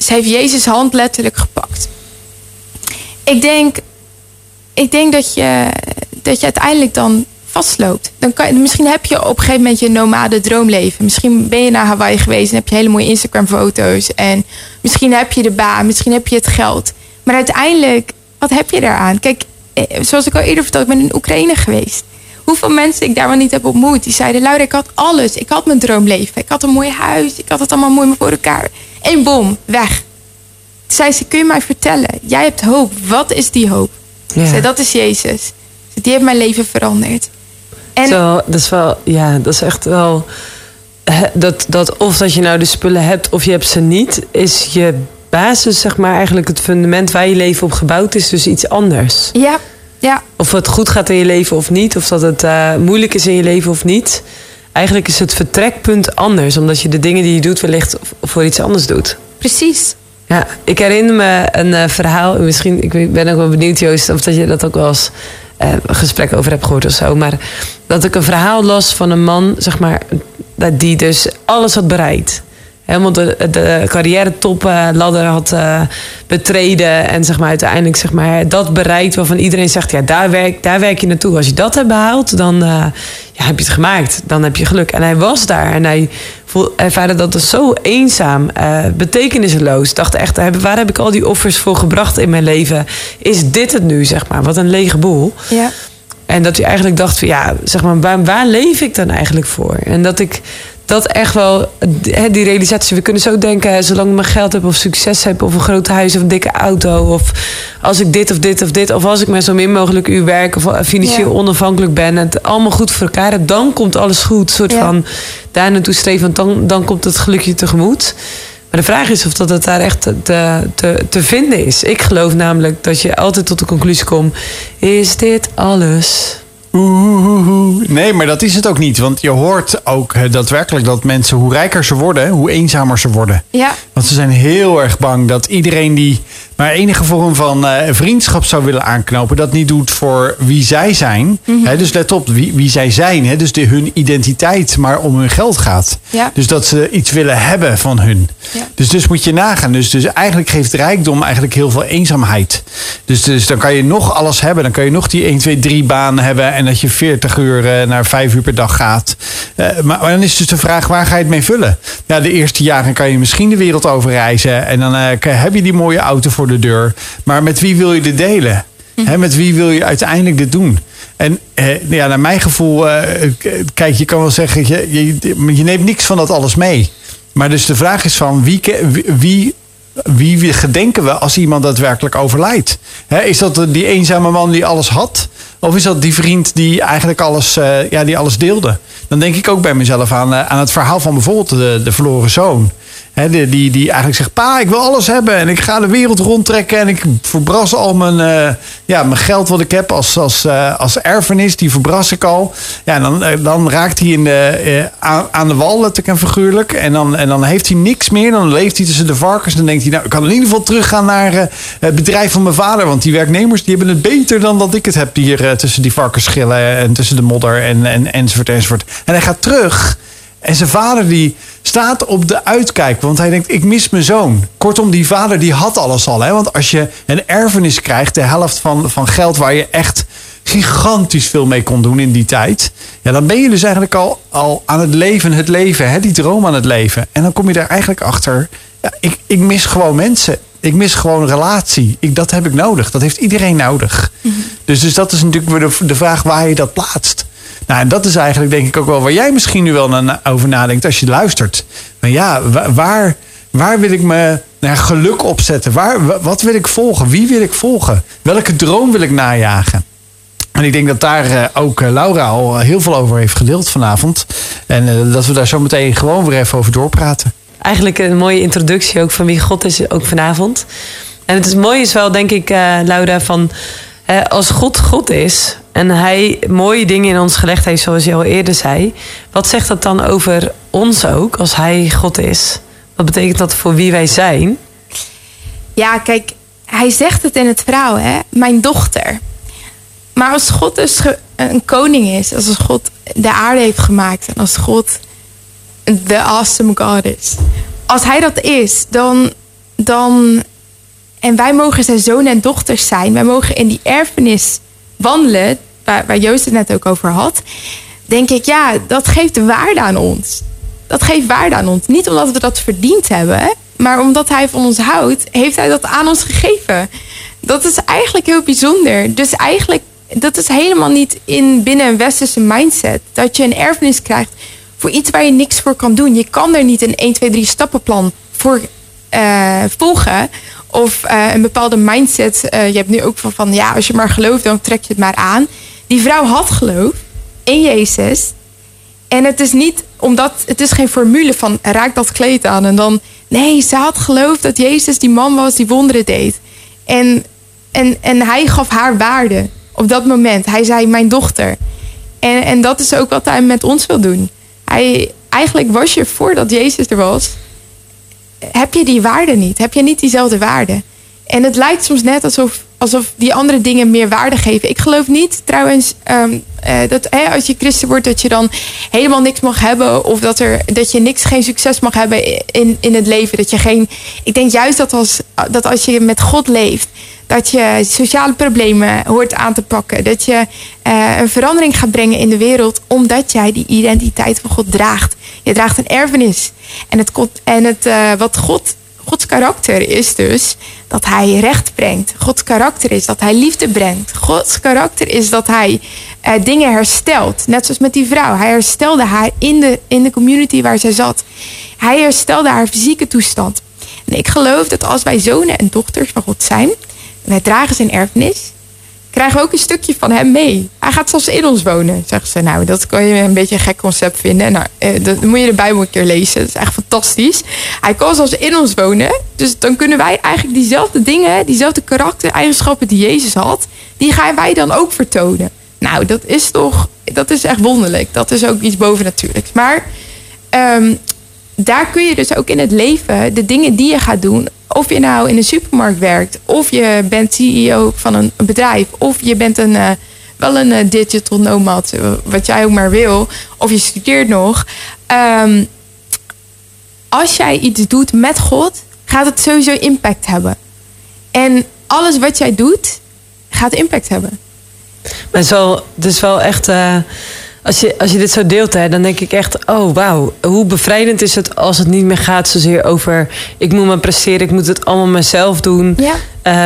ze heeft Jezus hand letterlijk gepakt. Ik denk, ik denk dat, je, dat je uiteindelijk dan vastloopt. Dan kan, misschien heb je op een gegeven moment je nomade droomleven. Misschien ben je naar Hawaii geweest en heb je hele mooie Instagram foto's. En misschien heb je de baan, misschien heb je het geld. Maar uiteindelijk, wat heb je daaraan? Kijk, eh, zoals ik al eerder vertelde, ik ben in Oekraïne geweest. Hoeveel mensen ik daar wel niet heb ontmoet. Die zeiden, Laura, ik had alles. Ik had mijn droomleven. Ik had een mooi huis. Ik had het allemaal mooi voor elkaar. Eén bom, weg. Zei ze, kun je mij vertellen? Jij hebt hoop. Wat is die hoop? Ja. Zei, dat is Jezus. Die heeft mijn leven veranderd. En Zo, dat is wel, ja, dat is echt wel. Dat, dat of dat je nou de spullen hebt of je hebt ze niet, is je basis, zeg maar, eigenlijk het fundament waar je leven op gebouwd is, dus iets anders. Ja, ja, Of het goed gaat in je leven of niet, of dat het eh, moeilijk is in je leven of niet. Eigenlijk is het vertrekpunt anders, omdat je de dingen die je doet wellicht voor iets anders doet. precies. Ja, ik herinner me een eh, verhaal. Misschien, ik ben ook wel benieuwd, Joost, of dat je dat ook wel eens eh, gesprek over hebt gehoord of zo. Maar dat ik een verhaal las van een man, zeg maar, die dus alles had bereikt. Helemaal de, de carrière top eh, ladder had eh, betreden. En zeg maar, uiteindelijk zeg maar, dat bereikt waarvan iedereen zegt: ja, daar werk, daar werk je naartoe. Als je dat hebt behaald, dan eh, ja, heb je het gemaakt. Dan heb je geluk. En hij was daar en hij voel, ervaarde dat het zo eenzaam, eh, betekenisloos. Dacht echt: waar heb ik al die offers voor gebracht in mijn leven? Is dit het nu, zeg maar? Wat een lege boel. Ja. En dat hij eigenlijk dacht van ja, zeg maar, waar, waar leef ik dan eigenlijk voor? En dat ik dat echt wel, die realisatie, we kunnen zo denken, zolang ik maar geld heb of succes heb of een groot huis of een dikke auto of als ik dit of dit of dit of als ik maar zo min mogelijk uur werk of financieel Ja. onafhankelijk ben en het allemaal goed voor elkaar heb, dan komt alles goed. Een soort Ja. van daar naartoe streven, want dan, dan komt het gelukje tegemoet. Maar de vraag is of dat het daar echt te, te, te vinden is. Ik geloof namelijk dat je altijd tot de conclusie komt: is dit alles? Oeh, Nee, maar dat is het ook niet. Want je hoort ook eh, daadwerkelijk dat mensen, hoe rijker ze worden, hoe eenzamer ze worden. Ja, Want ze zijn heel erg bang dat iedereen die maar enige vorm van eh, vriendschap zou willen aanknopen, dat niet doet voor wie zij zijn. Hè, dus let op, wie, wie zij zijn. Hè, dus de, hun identiteit, maar om hun geld gaat. Ja. Dus dat ze iets willen hebben van hun. Ja. Dus, dus moet je nagaan. Dus, dus eigenlijk geeft rijkdom eigenlijk heel veel eenzaamheid. Dus, dus dan kan je nog alles hebben. Dan kan je nog die 1, 2, 3 baan hebben. En dat je 40 uur eh, naar 5 uur per dag gaat. Eh, maar, maar dan is dus de vraag, waar ga je het mee vullen? Ja, de eerste jaren kan je misschien de wereld over reizen. En dan eh, heb je die mooie auto voor de deur. Maar met wie wil je dit delen? Hè, met wie wil je uiteindelijk dit doen? En eh, ja, naar mijn gevoel, eh, kijk, je kan wel zeggen, je, je, je neemt niks van dat alles mee. Maar dus de vraag is van wie, wie, wie, gedenken we als iemand daadwerkelijk overlijdt? Is dat die eenzame man die alles had? Of is dat die vriend die eigenlijk alles, eh, ja, die alles deelde? Dan denk ik ook bij mezelf aan, eh, aan het verhaal van bijvoorbeeld de, de verloren zoon. Die, die, eigenlijk zegt, pa, ik wil alles hebben. En ik ga de wereld rondtrekken. En ik verbras al mijn, eh, ja, mijn geld wat ik heb als, als, eh, als erfenis. Die verbras ik al. Ja, dan, eh, dan raakt hij in de, aan, de wal, letterlijk en figuurlijk. En dan, en dan heeft hij niks meer. Dan leeft hij tussen de varkens. Dan denkt hij, nou, ik kan in ieder geval teruggaan naar het bedrijf van mijn vader. Want die werknemers die hebben het beter dan dat ik het heb hier tussen die varkensschillen. En tussen de modder en, en, enzovoort enzovoort. En hij gaat terug. En zijn vader die staat op de uitkijk, want hij denkt, ik mis mijn zoon. Kortom, die vader die had alles al. Hè? Want als je een erfenis krijgt, de helft van, van geld waar je echt gigantisch veel mee kon doen in die tijd. Ja, dan ben je dus eigenlijk al, al aan het leven, het leven, hè? die droom aan het leven. En dan kom je daar eigenlijk achter, ja, ik, ik mis gewoon mensen. Ik mis gewoon relatie. Ik, dat heb ik nodig. Dat heeft iedereen nodig. dus, dus dat is natuurlijk weer de, de vraag waar je dat plaatst. Nou, en dat is eigenlijk denk ik ook wel waar jij misschien nu wel over nadenkt als je luistert. Maar ja, wa- waar, waar wil ik me naar geluk opzetten? Waar, wa- wat wil ik volgen? Wie wil ik volgen? Welke droom wil ik najagen? En ik denk dat daar eh, ook eh, Laura al heel veel over heeft gedeeld vanavond. En eh, dat we daar zo meteen gewoon weer even over doorpraten. Eigenlijk een mooie introductie ook van wie God is, ook vanavond. En het is mooi is wel, denk ik, Laura, van als God God is en hij mooie dingen in ons gelegd heeft, zoals je al eerder zei. Wat zegt dat dan over ons ook, als hij God is? Wat betekent dat voor wie wij zijn? ja, kijk, hij zegt het in het verhaal, hè? Mijn dochter. Maar als God dus een koning is, als God de aarde heeft gemaakt en als God de awesome God is. Als hij dat is, dan, dan. En wij mogen zijn zoon en dochters zijn. Wij mogen in die erfenis wandelen, waar, Joost het net ook over had. Denk ik, ja, dat geeft waarde aan ons. Dat geeft waarde aan ons. Niet omdat we dat verdiend hebben, maar omdat hij van ons houdt, heeft hij dat aan ons gegeven. Dat is eigenlijk heel bijzonder. Dus eigenlijk, dat is helemaal niet in binnen een westerse mindset. Dat je een erfenis krijgt voor iets waar je niks voor kan doen. Je kan er niet een 1, 2, 3 stappenplan voor eh, volgen. Of eh, een bepaalde mindset. Eh, je hebt nu ook van, van, ja, als je maar gelooft, dan trek je het maar aan. Die vrouw had geloof in Jezus. En het is niet omdat het is geen formule van raak dat kleed aan en dan Nee, ze had geloofd dat Jezus die man was die wonderen deed. En, en, en hij gaf haar waarde op dat moment. Hij zei, mijn dochter. En, en dat is ook wat hij met ons wil doen. Hij, eigenlijk was je voordat Jezus er was, heb je die waarde niet. Heb je niet diezelfde waarde. En het lijkt soms net alsof, alsof die andere dingen meer waarde geven. Ik geloof niet trouwens ehm, eh, dat als je christen wordt, dat je dan helemaal niks mag hebben. Of dat, er, dat je niks, geen succes mag hebben in, in het leven. Dat je geen. Ik denk juist dat als, dat als je met God leeft, dat je sociale problemen hoort aan te pakken. Dat je eh, een verandering gaat brengen in de wereld, omdat jij die identiteit van God draagt. Je draagt een erfenis. En, het, en het, uh, wat God, Gods karakter is dus dat hij recht brengt. Gods karakter is dat hij liefde brengt. Gods karakter is dat hij uh, dingen herstelt. Net zoals met die vrouw. Hij herstelde haar in de, in de community waar zij zat. Hij herstelde haar fysieke toestand. En ik geloof dat als wij zonen en dochters van God zijn, wij dragen zijn erfenis, krijgen we ook een stukje van hem mee. Hij gaat zelfs in ons wonen, zeggen ze. Nou, dat kan je een beetje een gek concept vinden. Nou, eh, dan moet je de Bijbel een keer lezen. Dat is echt fantastisch. Hij kan zelfs in ons wonen. Dus dan kunnen wij eigenlijk diezelfde dingen, diezelfde karaktereigenschappen die Jezus had, die gaan wij dan ook vertonen. Nou, dat is toch, dat is echt wonderlijk. Dat is ook iets bovennatuurlijks. Maar um, daar kun je dus ook in het leven de dingen die je gaat doen. Of je nou in een supermarkt werkt, of je bent CEO van een bedrijf, of je bent een, uh, wel een uh, digital nomad, uh, wat jij ook maar wil, of je studeert nog. Um, als jij iets doet met God, gaat het sowieso impact hebben. En alles wat jij doet, gaat impact hebben. Maar het is wel, het is wel echt als je, als je dit zo deelt, hè, dan denk ik echt: oh wauw, hoe bevrijdend is het als het niet meer gaat zozeer over ik moet me presteren, ik moet het allemaal mezelf doen. Ja.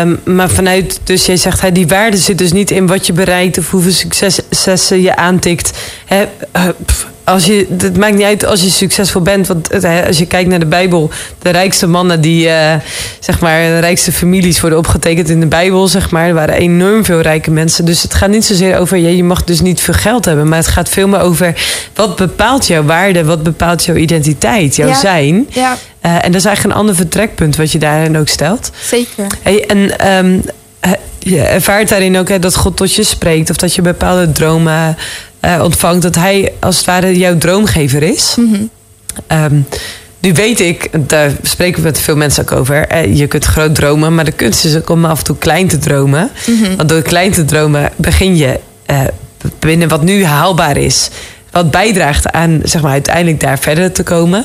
Um, maar vanuit, dus jij zegt, hè, die waarde zit dus niet in wat je bereikt of hoeveel successen je aantikt. Hè, uh, pff, als je, het maakt niet uit als je succesvol bent. Want als je kijkt naar de Bijbel, de rijkste mannen, die, uh, zeg maar, de rijkste families worden opgetekend in de Bijbel, zeg maar. Er waren enorm veel rijke mensen. Dus het gaat niet zozeer over, ja, je mag dus niet veel geld hebben. Maar het gaat veel meer over wat bepaalt jouw waarde, wat bepaalt jouw identiteit, jouw ja. zijn. Ja. Uh, en dat is eigenlijk een ander vertrekpunt wat je daarin ook stelt. Zeker. Hey, en um, je ervaart daarin ook hè, dat God tot je spreekt of dat je bepaalde dromen uh, ontvangt, dat hij als het ware jouw droomgever is. Mm -hmm. um, nu weet ik, daar spreken we met veel mensen ook over. Eh, je kunt groot dromen, maar de kunst is ook om af en toe klein te dromen. Mhm. Mm -hmm. Want door klein te dromen begin je uh, binnen wat nu haalbaar is. Wat bijdraagt aan zeg maar, uiteindelijk daar verder te komen.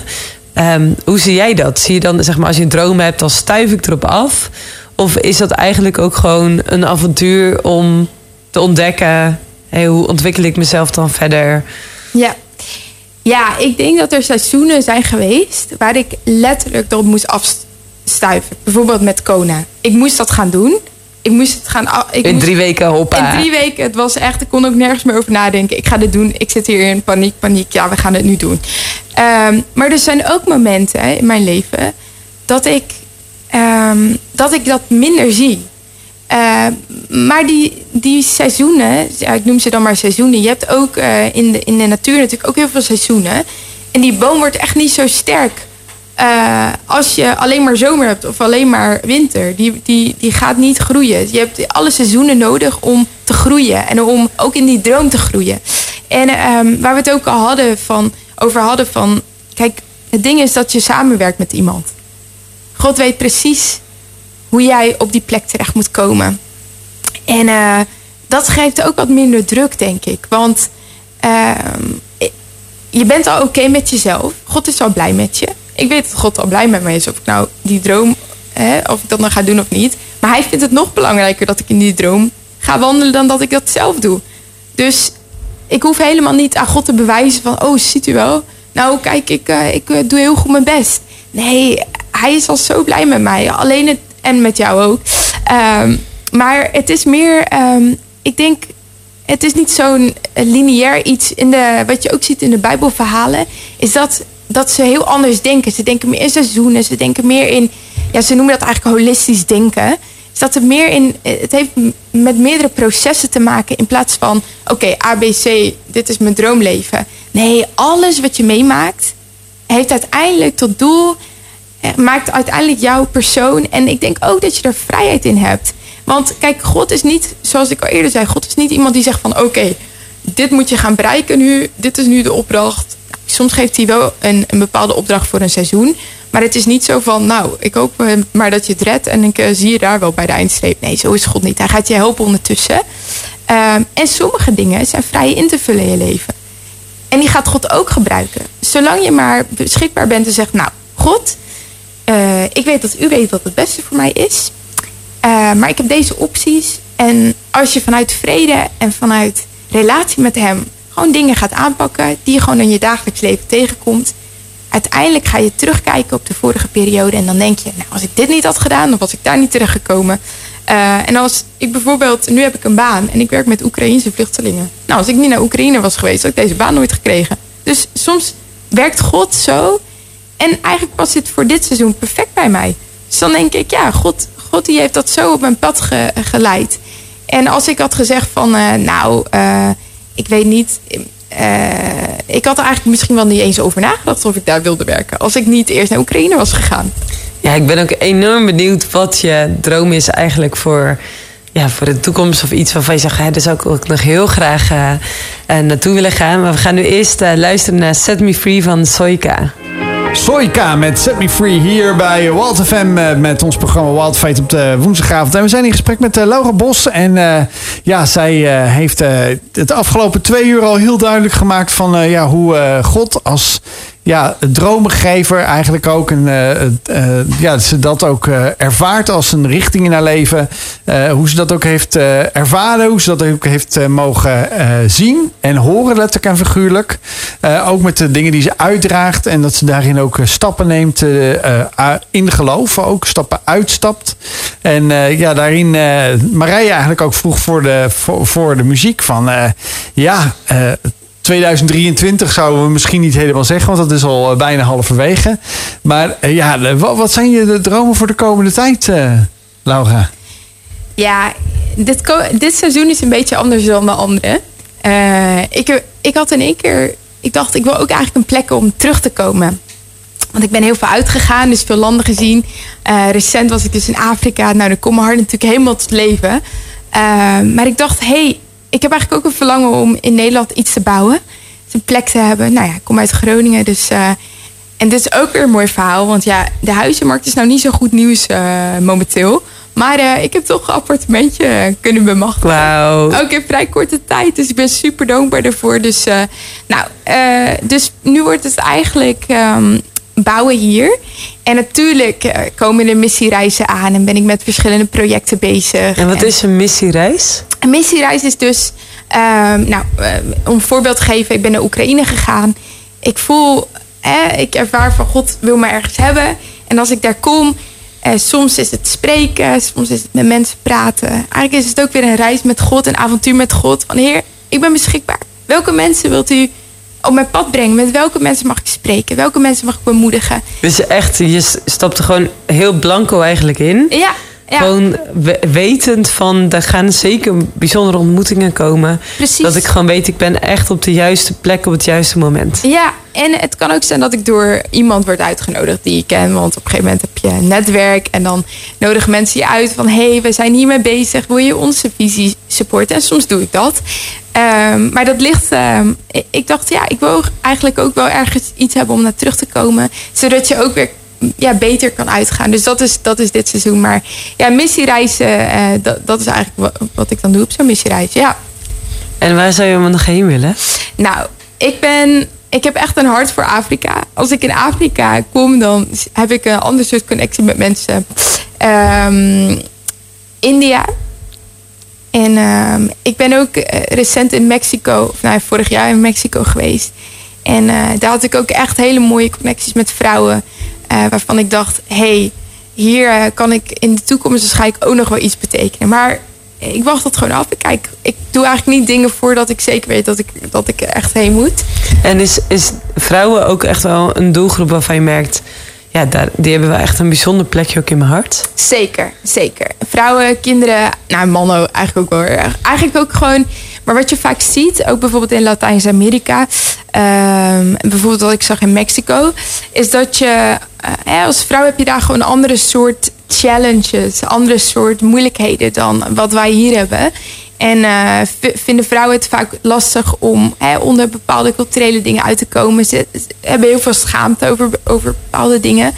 Um, hoe zie jij dat? Zie je dan, zeg maar, als je een droom hebt, dan stuif ik erop af? Of is dat eigenlijk ook gewoon een avontuur om te ontdekken Hey, hoe ontwikkel ik mezelf dan verder? Ja. ja, ik denk dat er seizoenen zijn geweest waar ik letterlijk erop moest afstuiven. Bijvoorbeeld met Kona. Ik moest dat gaan doen. Ik moest het gaan. Ik in moest, drie weken hoppa. In drie weken. Het was echt. Ik kon ook nergens meer over nadenken. Ik ga dit doen. Ik zit hier in paniek, paniek. Ja, we gaan het nu doen. Um, maar er zijn ook momenten in mijn leven dat ik, um, dat, ik dat minder zie. Uh, maar die, die seizoenen, ik noem ze dan maar seizoenen. Je hebt ook uh, in, de, in de natuur natuurlijk ook heel veel seizoenen. En die boom wordt echt niet zo sterk uh, als je alleen maar zomer hebt of alleen maar winter. Die, die, die gaat niet groeien. Je hebt alle seizoenen nodig om te groeien en om ook in die droom te groeien. En um, waar we het ook al hadden van, over hadden van, kijk, het ding is dat je samenwerkt met iemand. God weet precies hoe jij op die plek terecht moet komen. En uh, dat geeft ook wat minder druk, denk ik. Want uh, je bent al oké met jezelf. God is al blij met je. Ik weet dat God al blij met me is. Of ik nou die droom, hè, of ik dat nou ga doen of niet. Maar hij vindt het nog belangrijker dat ik in die droom ga wandelen dan dat ik dat zelf doe. Dus ik hoef helemaal niet aan God te bewijzen van... oh, ziet u wel? Nou, kijk, ik, uh, ik doe heel goed mijn best. Nee, hij is al zo blij met mij. Alleen het en met jou ook. Um, maar het is meer, um, ik denk, het is niet zo'n lineair iets in de, wat je ook ziet in de Bijbelverhalen, is dat, dat ze heel anders denken. Ze denken meer in seizoenen, ze denken meer in, ja, ze noemen dat eigenlijk holistisch denken. Is dat het meer in, het heeft met meerdere processen te maken in plaats van, oké, okay, ABC, dit is mijn droomleven. Nee, alles wat je meemaakt heeft uiteindelijk tot doel maakt uiteindelijk jouw persoon. En ik denk ook dat je er vrijheid in hebt. Want kijk, God is niet, zoals ik al eerder zei, God is niet iemand die zegt van oké, dit moet je gaan bereiken nu, dit is nu de opdracht. Soms geeft hij wel een, een bepaalde opdracht voor een seizoen. Maar het is niet zo van, nou, ik hoop eh, maar dat je het redt en ik eh, zie je daar wel bij de eindstreep. Nee, zo is God niet. Hij gaat je helpen ondertussen. Ehm, en sommige dingen zijn vrij in te vullen in je leven. En die gaat God ook gebruiken. Zolang je maar beschikbaar bent en zegt, nou, God, eh, ik weet dat u weet wat het beste voor mij is. Eh, maar ik heb deze opties. En als je vanuit vrede en vanuit relatie met hem gewoon dingen gaat aanpakken die je gewoon in je dagelijks leven tegenkomt. Uiteindelijk ga je terugkijken op de vorige periode en dan denk je, nou, als ik dit niet had gedaan, dan was ik daar niet terechtgekomen. Uh, en als ik bijvoorbeeld, nu heb ik een baan en ik werk met Oekraïnse vluchtelingen. Nou, als ik niet naar Oekraïne was geweest, had ik deze baan nooit gekregen. Dus soms werkt God zo. En eigenlijk past dit voor dit seizoen perfect bij mij. Dus dan denk ik, ja, God, God die heeft dat zo op mijn pad ge, geleid. En als ik had gezegd van, uh, nou, uh, ik weet niet. ik had er eigenlijk misschien wel niet eens over nagedacht of ik daar wilde werken. Als ik niet eerst naar Oekraïne was gegaan. Ja, ik ben ook enorm benieuwd wat je droom is eigenlijk voor, ja, voor de toekomst. Of iets waarvan je zegt, daar zou ik ook nog heel graag naartoe willen gaan. Maar we gaan nu eerst luisteren naar Set Me Free van Soika. Soika met Set Me Free hier bij Wild FM met ons programma Wild Fate op de woensdagavond. En we zijn in gesprek met Laura Bos. En uh, ja, zij heeft het afgelopen twee uur al heel duidelijk gemaakt van ja, hoe God als ja, dromengever eigenlijk ook. En uh, uh, ja, ze dat ook uh, ervaart als een richting in haar leven. hoe ze dat ook heeft ervaren. Hoe ze dat ook heeft mogen zien en horen, letterlijk en figuurlijk. ook met de dingen die ze uitdraagt. En dat ze daarin ook stappen neemt in geloof. Ook stappen uitstapt. En ja, daarin Marije eigenlijk ook vroeg voor de, voor, voor de muziek van... ja, 2023 zouden we misschien niet helemaal zeggen, want dat is al bijna halverwege. Maar uh, ja, wat zijn je dromen voor de komende tijd, Laura? Ja, dit, dit seizoen is een beetje anders dan de andere. Ik, ik had in één keer, ik dacht, ik wil ook eigenlijk een plek om terug te komen. Want ik ben heel veel uitgegaan, dus veel landen gezien. recent was ik dus in Afrika. Nou, dan komt mijn hart natuurlijk helemaal tot leven. maar ik dacht, hé, hey, ik heb eigenlijk ook een verlangen om in Nederland iets te bouwen. Dus een plek te hebben. Nou ja, ik kom uit Groningen, dus... Uh, en dit is ook weer een mooi verhaal. Want ja, de huizenmarkt is nou niet zo goed nieuws uh, momenteel. Maar uh, ik heb toch een appartementje kunnen bemachtigen. Wauw. Ook in vrij korte tijd. Dus ik ben super dankbaar daarvoor. Dus, nou, dus nu wordt het eigenlijk um, bouwen hier. En natuurlijk komen er missiereizen aan. En ben ik met verschillende projecten bezig. En wat is een missiereis? Een missiereis is dus, um, nou, uh, om een voorbeeld te geven, ik ben naar Oekraïne gegaan. Ik voel, eh, ik ervaar van God wil me ergens hebben. En als ik daar kom, eh, soms is het spreken, soms is het met mensen praten. Eigenlijk is het ook weer een reis met God, een avontuur met God. Van Heer, ik ben beschikbaar. Welke mensen wilt u op mijn pad brengen? Met welke mensen mag ik spreken? Welke mensen mag ik bemoedigen? Dus echt, je stapt er gewoon heel blanco eigenlijk in. Ja. Ja. Gewoon wetend van, daar gaan zeker bijzondere ontmoetingen komen. Precies. Dat ik gewoon weet, ik ben echt op de juiste plek op het juiste moment. Ja, en het kan ook zijn dat ik door iemand word uitgenodigd die ik ken. Want op een gegeven moment heb je een netwerk. En dan nodigen mensen je uit van... hé, hey, we zijn hiermee bezig. Wil je onze visie supporten? En soms doe ik dat. Um, maar dat ligt... Um, ik dacht, ja, ik wil eigenlijk ook wel ergens iets hebben om naar terug te komen. Zodat je ook weer ja, beter kan uitgaan. Dus dat is, dat is dit seizoen. Maar ja, missiereizen, uh, dat, dat is eigenlijk wat, wat, ik dan doe op zo'n missiereis. Ja. En waar zou je nog heen willen? Nou, ik ben... Ik heb echt een hart voor Afrika. Als ik in Afrika kom, dan heb ik een ander soort connectie met mensen. Um, India. En um, ik ben ook recent in Mexico, of nou, vorig jaar in Mexico geweest. En uh, daar had ik ook echt hele mooie connecties met vrouwen. Uh, waarvan ik dacht, hé, hey, hier kan ik in de toekomst waarschijnlijk ook nog wel iets betekenen. Maar ik wacht dat gewoon af. Ik, kijk, ik doe eigenlijk niet dingen voordat ik zeker weet dat ik, dat ik er echt heen moet. En is, is vrouwen ook echt wel een doelgroep waarvan je merkt... ja, die hebben wel echt een bijzonder plekje ook in mijn hart? Zeker, zeker. Vrouwen, kinderen, nou mannen eigenlijk ook wel. Eigenlijk ook gewoon... Maar wat je vaak ziet, ook bijvoorbeeld in Latijns-Amerika, ehm, bijvoorbeeld wat ik zag in Mexico, is dat je eh, als vrouw heb je daar gewoon een andere soort challenges, andere soort moeilijkheden dan wat wij hier hebben. En eh, vinden vrouwen het vaak lastig om onder bepaalde culturele dingen uit te komen. Ze, ze hebben heel veel schaamte over, over bepaalde dingen.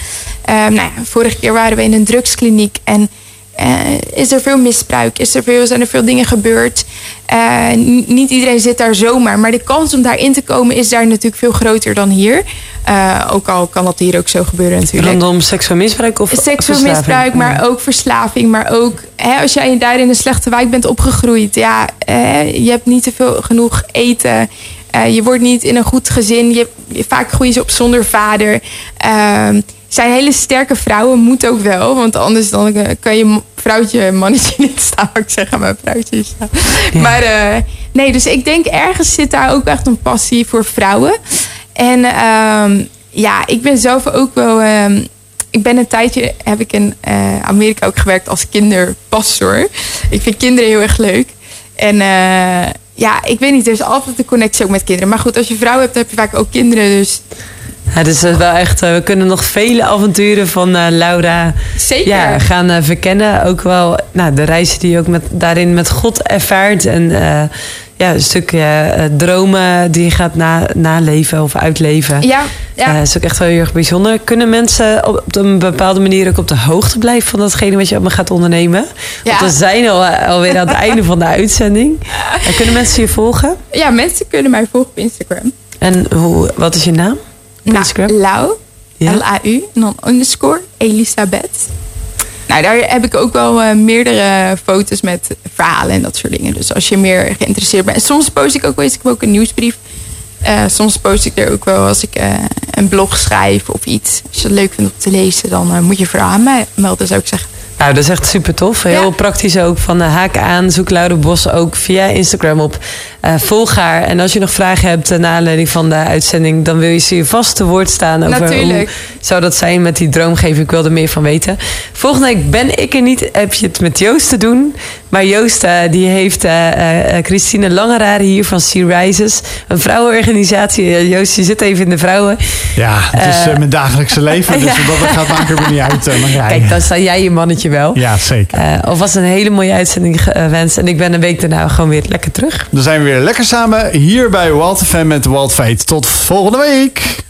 Ehm, nou ja, vorige keer waren we in een drugskliniek en eh, is er veel misbruik? Is er veel, zijn er veel dingen gebeurd? Eh, niet iedereen zit daar zomaar. Maar de kans om daarin te komen is daar natuurlijk veel groter dan hier. Eh, ook al kan dat hier ook zo gebeuren natuurlijk. Rondom seksueel misbruik of Seksueel misbruik, maar Ja. ook verslaving. Maar ook hè, als jij daar in een slechte wijk bent opgegroeid. Ja, je hebt niet te veel genoeg eten. Je wordt niet in een goed gezin. Je, je- vaak groeien ze op zonder vader. Zijn hele sterke vrouwen, moet ook wel. Want anders dan eh, kan je vrouwtje, mannetje niet staan. Ik zeg maar vrouwtje niet staan. Maar eh, nee, dus ik denk ergens zit daar ook echt een passie voor vrouwen. En ehm, ja, ik ben zelf ook wel... ehm, ik ben een tijdje, heb ik in eh, Amerika ook gewerkt als kinderpastor. Ik vind kinderen heel erg leuk. En ja, ik weet niet, er is altijd een connectie ook met kinderen. Maar goed, als je vrouw hebt, heb je vaak ook kinderen. Dus het is wel echt, eh, we kunnen nog vele avonturen van eh, Laura zeker. ja, gaan eh, verkennen. Ook wel nou, de reizen die je ook met, daarin met God ervaart. En eh, ja, een stukje eh, dromen die je gaat na, naleven of uitleven. ja, ja. Eh, is ook echt wel heel erg bijzonder. Kunnen mensen op, op een bepaalde manier ook op de hoogte blijven van datgene wat je allemaal gaat ondernemen? Ja. Want we zijn al, eh, alweer aan het einde van de uitzending. En kunnen mensen je volgen? ja, mensen kunnen mij volgen op Instagram. En hoe, wat is je naam? Instagram? Nou, Lau, Ja. L-A-U, en dan underscore Elisabeth. Nou, daar heb ik ook wel eh, meerdere foto's met verhalen en dat soort dingen. Dus als je meer geïnteresseerd bent. En soms post ik ook wel eens, ik heb ook een nieuwsbrief. Eh, soms post ik er ook wel als ik eh, een blog schrijf of iets. Als je het leuk vindt om te lezen, dan moet je vooral aan mij melden, zou ik zeggen. Nou, dat is echt super tof. Heel Ja. praktisch ook. Van uh, haak aan, zoek Laura Bos ook via Instagram op. Uh, volg haar. En als je nog vragen hebt uh, naar aanleiding van de uitzending, dan wil je ze je vast te woord staan over Natuurlijk. hoe zou dat zijn met die droomgeving. Ik wil er meer van weten. Volgende week ben ik er niet. Heb je het met Joost te doen. Maar Joost uh, die heeft uh, Christine Langeraar hier van Sea Rises. Een vrouwenorganisatie. Joost, je zit even in de vrouwen. Ja, het is mijn dagelijkse leven. Dus ja. dat gaat er niet uit. Kijk, dan sta jij je mannetje wel. Ja, zeker. Uh, alvast een hele mooie uitzending gewenst. En ik ben een week daarna gewoon weer lekker terug. Dan zijn we weer lekker samen hier bij Walt FM met Walt Fate. Tot volgende week.